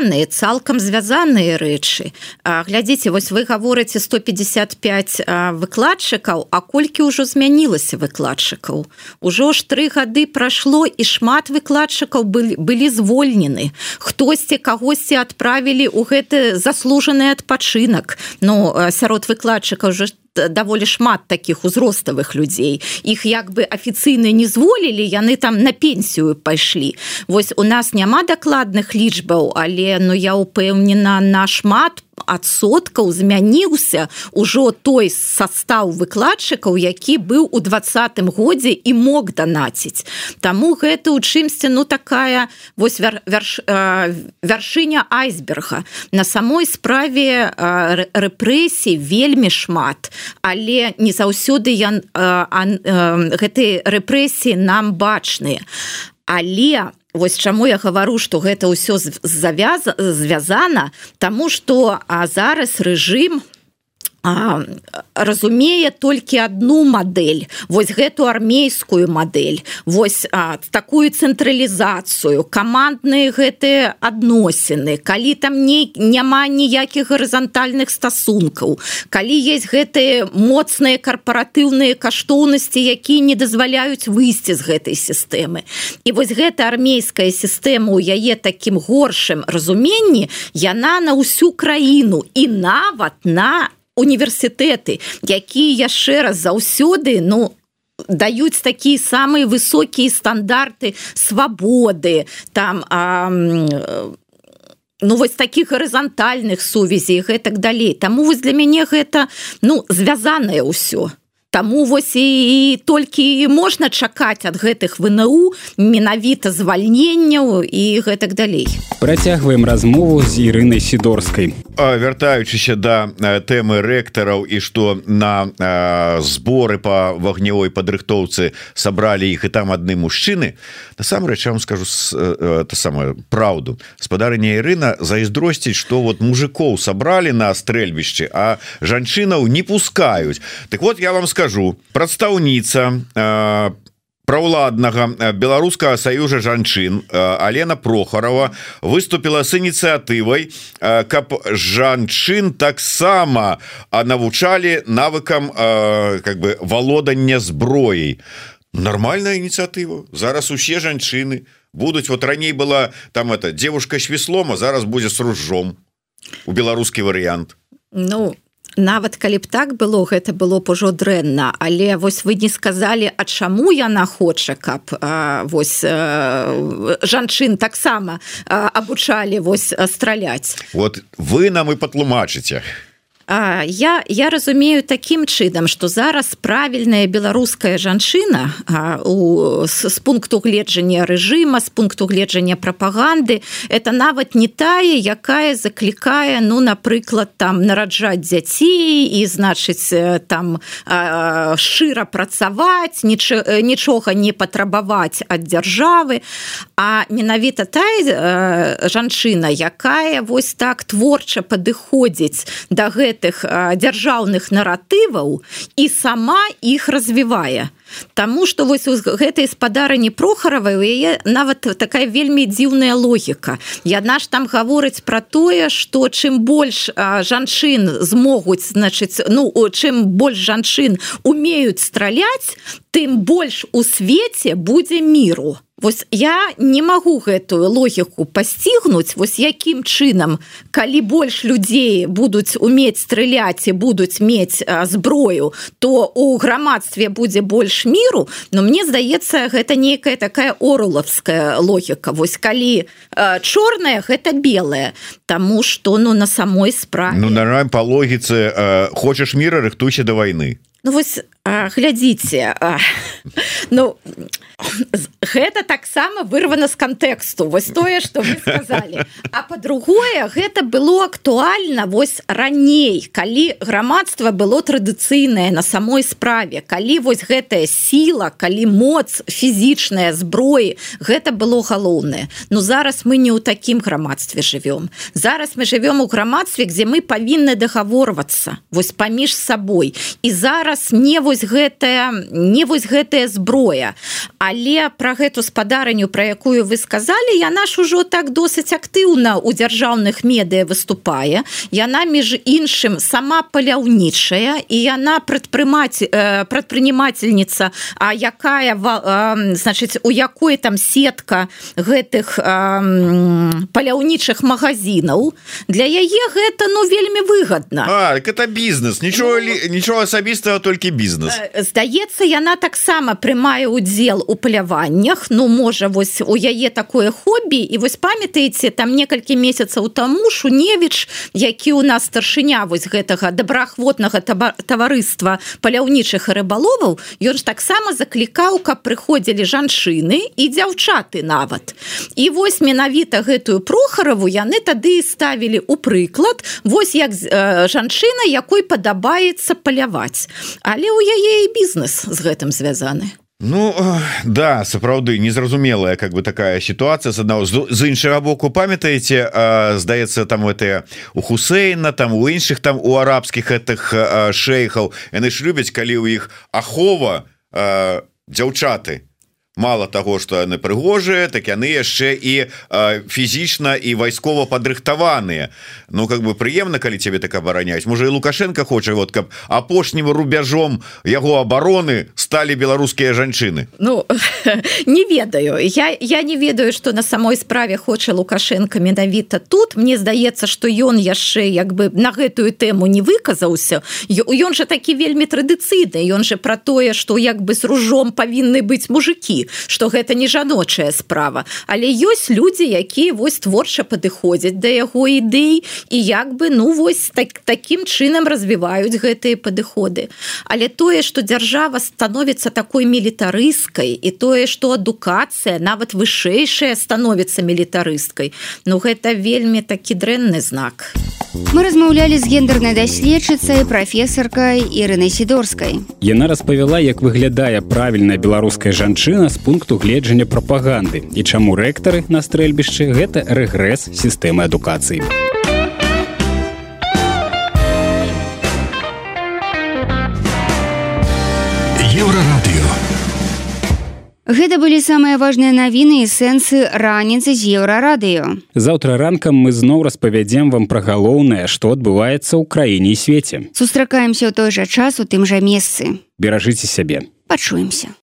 [SPEAKER 13] звязаныя цалкам звязаныя рэчы глядзіце вось вы гаворыце 155 выкладчыкаў а колькі ўжо змянілася выкладчыкаў ужо ж тры гады прайшло і шмат выкладчыкаў былі былі звольнены хтосьці кагосьці адправілі ў гэты заслужаны адпачынак но сярод выкладчыкаў уже даволі шмат таких узроставых людзей іх як бы афіцыйна не зволілі яны там на пенсію пайшлі Вось у нас няма дакладных лічбаў але ну я упэўнена на шмат адсоткаў змяніўся ўжо той состав выкладчыкаў які быў у двадцатым годзе і мог данаціць. Таму гэта у чымсьці ну такая вось вер, верш, э, вяршыня айсберга. На самой справе э, рэпрэсій вельмі шмат але не заўсёды я э, э, гэтай рэпрэсіі нам бачныя. Але Вось чаму я гавару, што гэта ўсё завяза звязана, таму што а зараз рэжым а, разумее толькі одну модель вось гэту армейскую модель вось а, такую цэнтралізацыю камандныя гэтыя адносіны. Калі там не няма ніякіх гарызантальных стасункаў калі есть гэтыя моцныя карпаратыўныя каштоўнасці якія не дазваляюць выйсці з гэтай сістэмы. І вось гэта армейская сістэма у яе таким горшым разуменні яна на ўсю краіну і нават на універсітэты якія яшчэ раз заўсёды ну даюць такія самыя высокія стандарты свабоды там а, ну вось таких гарызантальных сувязей гэтак далей. Таму вось для мяне гэта ну звязанае ўсё Таму вось і, і толькі можна чакаць ад гэтых ВНУ менавіта звальненняў і гэтак далей.
[SPEAKER 3] Працягваем размову з Ірынай сідорскай.
[SPEAKER 7] Вяртаючыся да тэмы рэктараў і што на зборы па вагнявой падрыхтоўцы сабралі іх і там адны мужчыны. Насамрэч вам скажу та самую праўду. спадарыня Ірына зайздросціць, што вот мужикоў сабралі на стрэльбішчы, а жанчынаў не пускаюць. Так вот я вам скажу скажу. Прадстаўніца э, праўладнага беларускага саюза жанчын Алена прохарова выступила с ініцыятывай каб жанчын таксама навучалі навыкам как бы валодання зброяй. Нормальная ініцыятыва. Зараз усе жанчыны будуць. Вот раней была там это девушка с веслома зараз будзе с ружом у беларускі варыянт.
[SPEAKER 13] Ну нават калі б так было гэта было б ужо дрэнна. Але вось вы не сказалі а чаму яна хоча каб а, вось а, жанчын таксама абучалі вось страляць.
[SPEAKER 7] Вот вы нам і патлумачыце
[SPEAKER 13] я я разумею таким чынам что зараз правільная беларуская жанчына а, у с, с пункту гледжання рэжыма з пункту гледжання прапаганды это нават не тая якая заклікае ну напрыклад там нараджаць дзяцей і значыць там а, шчыра працаваць ніч, нічога не патрабаваць ад дзяржавы. А менавіта тая жанчына якая вось так творча падыходзіць да гэта гэтых дзяржаўных наратываў і сама іх развівае. Таму што вось у гэтай спадарыні прохаравай у яе нават такая вельмі дзіўная логіка. Яна ж там гаворыць пра тое што чым больш жанчын змогуць значыць ну чым больш жанчын умеюць страляць тым больш у свеце будзе міру Вось я не магу гэтую логіку пасцігнуць вось якім чынам калі больш людзей будуць умець страляць і будуць мець зброю то у грамадстве будзе больш міру но мне здаецца гэта нейкая такая орулавская логіка. Вось калі чорная гэта белая Таму что ну на самой справе.
[SPEAKER 7] Ну нараем по логіцы хочаш мира рыхтуйся до войны
[SPEAKER 13] Ну вось глядзіце Ну гэта таксама вырвана з кантэксту. Вось тое что вы сказали а по-другое гэта было актуальна вось раней калі грамадства было традыцыйнае на самой справе калі вось гэтая сіла калі моц фізічная зброі гэта было галоўнае. Но зараз мы не ў такім грамадстве живвём зараз мы живвём у грамадстве где мы павінны дагаворвацца вось паміж сабой. І зараз не вось гэтая не вось гэтая зброя. Але про гэту спадарню про якую вы сказали яна ж ужо так досыць актыўна у дзяржаўных медыа выступае. Яна між іншым сама паляўнічая і яна прадпрымаць э, прадпрынімательніца А якая э, значыць у якой там сетка гэтых э, паляўнічых магазинаў для яе гэта ну вельмі выгодна
[SPEAKER 7] это бізнес нічого ну, нічого асабістага толькі бізнес
[SPEAKER 13] э, здаецца яна таксама прымае удзел у паляваннях. Ну можа вось у яе такое хобі. І вось памятаеце там некалькі месяцаў таму шуневіч які у нас старшыня вось гэтага добраахвотнага таварыства паляўнічых рыбаловаў ён ж таксама заклікаў каб прыходзілі жанчыны і дзяўчаты нават. І вось менавіта гэтую прохараву яны тады ставілі у прыклад. Вось як э, жанчына якой падабаецца паляваць. Але у яе і бізнес з гэтым звязаны
[SPEAKER 7] Ну да сапраўды незразумелая как бы такая сітуацыя з аднаго з іншага боку памятаеце здаецца там гэтыя у хусейна там у іншых там у арабскіх гэтых шэйхаў. Яны ж любяць калі ў іх ахова дзяўчаты мало того что яны прыгожыя так яны яшчэ і фізічна і вайскова падрыхтаваныя Ну как бы прыемна калі тебе так абараняюць можа і лукашенко хоча вот каб апошнім рубяжом яго обороны сталі беларускія жанчыны
[SPEAKER 13] Ну не ведаю. Я я не ведаю что на самой справе хоча лукашенко менавіта тут мне здаецца что ён яшчэ як бы на гэтую тэму не выказаўся ён же такі вельмі традыцыйны ён же про тое что як бы с ружом павінны быць мужики что гэта не жаночая справа. Але ёсць людзі якія вось творча падыходзяць да яго ідэй і як бы ну вось так таким чынам развіваюць гэтыя падыходы. Але тое что дзяржава становіцца такой мілітарыскай і тое что адукацыя нават вышэйшая становіцца мілітарысткай Ну гэта вельмі такі дрэнны знак.
[SPEAKER 1] Мы размаўлялі з гендернай даследчыцай прафесаркай ірынай сідорскай.
[SPEAKER 3] Яна распавяла як выглядае правільная беларуская жанчына з пункту гледжання прапаганды і чаму рэктары на стрэльбішчы гэта рэгрэс сістэмы адукацыі.
[SPEAKER 1] Еўрарадыё. Гэта былі самыя важныя навіны і сэнсы раніцы з еўрарадыё.
[SPEAKER 3] Заўтра ранкам мы зноў распавядзем вам пра галоўнае, што адбываецца ў краіне і свеце.
[SPEAKER 1] Сустракаемся ў той жа час у тым жа месцы.
[SPEAKER 3] Беражыце сябе.
[SPEAKER 1] Пачуемся.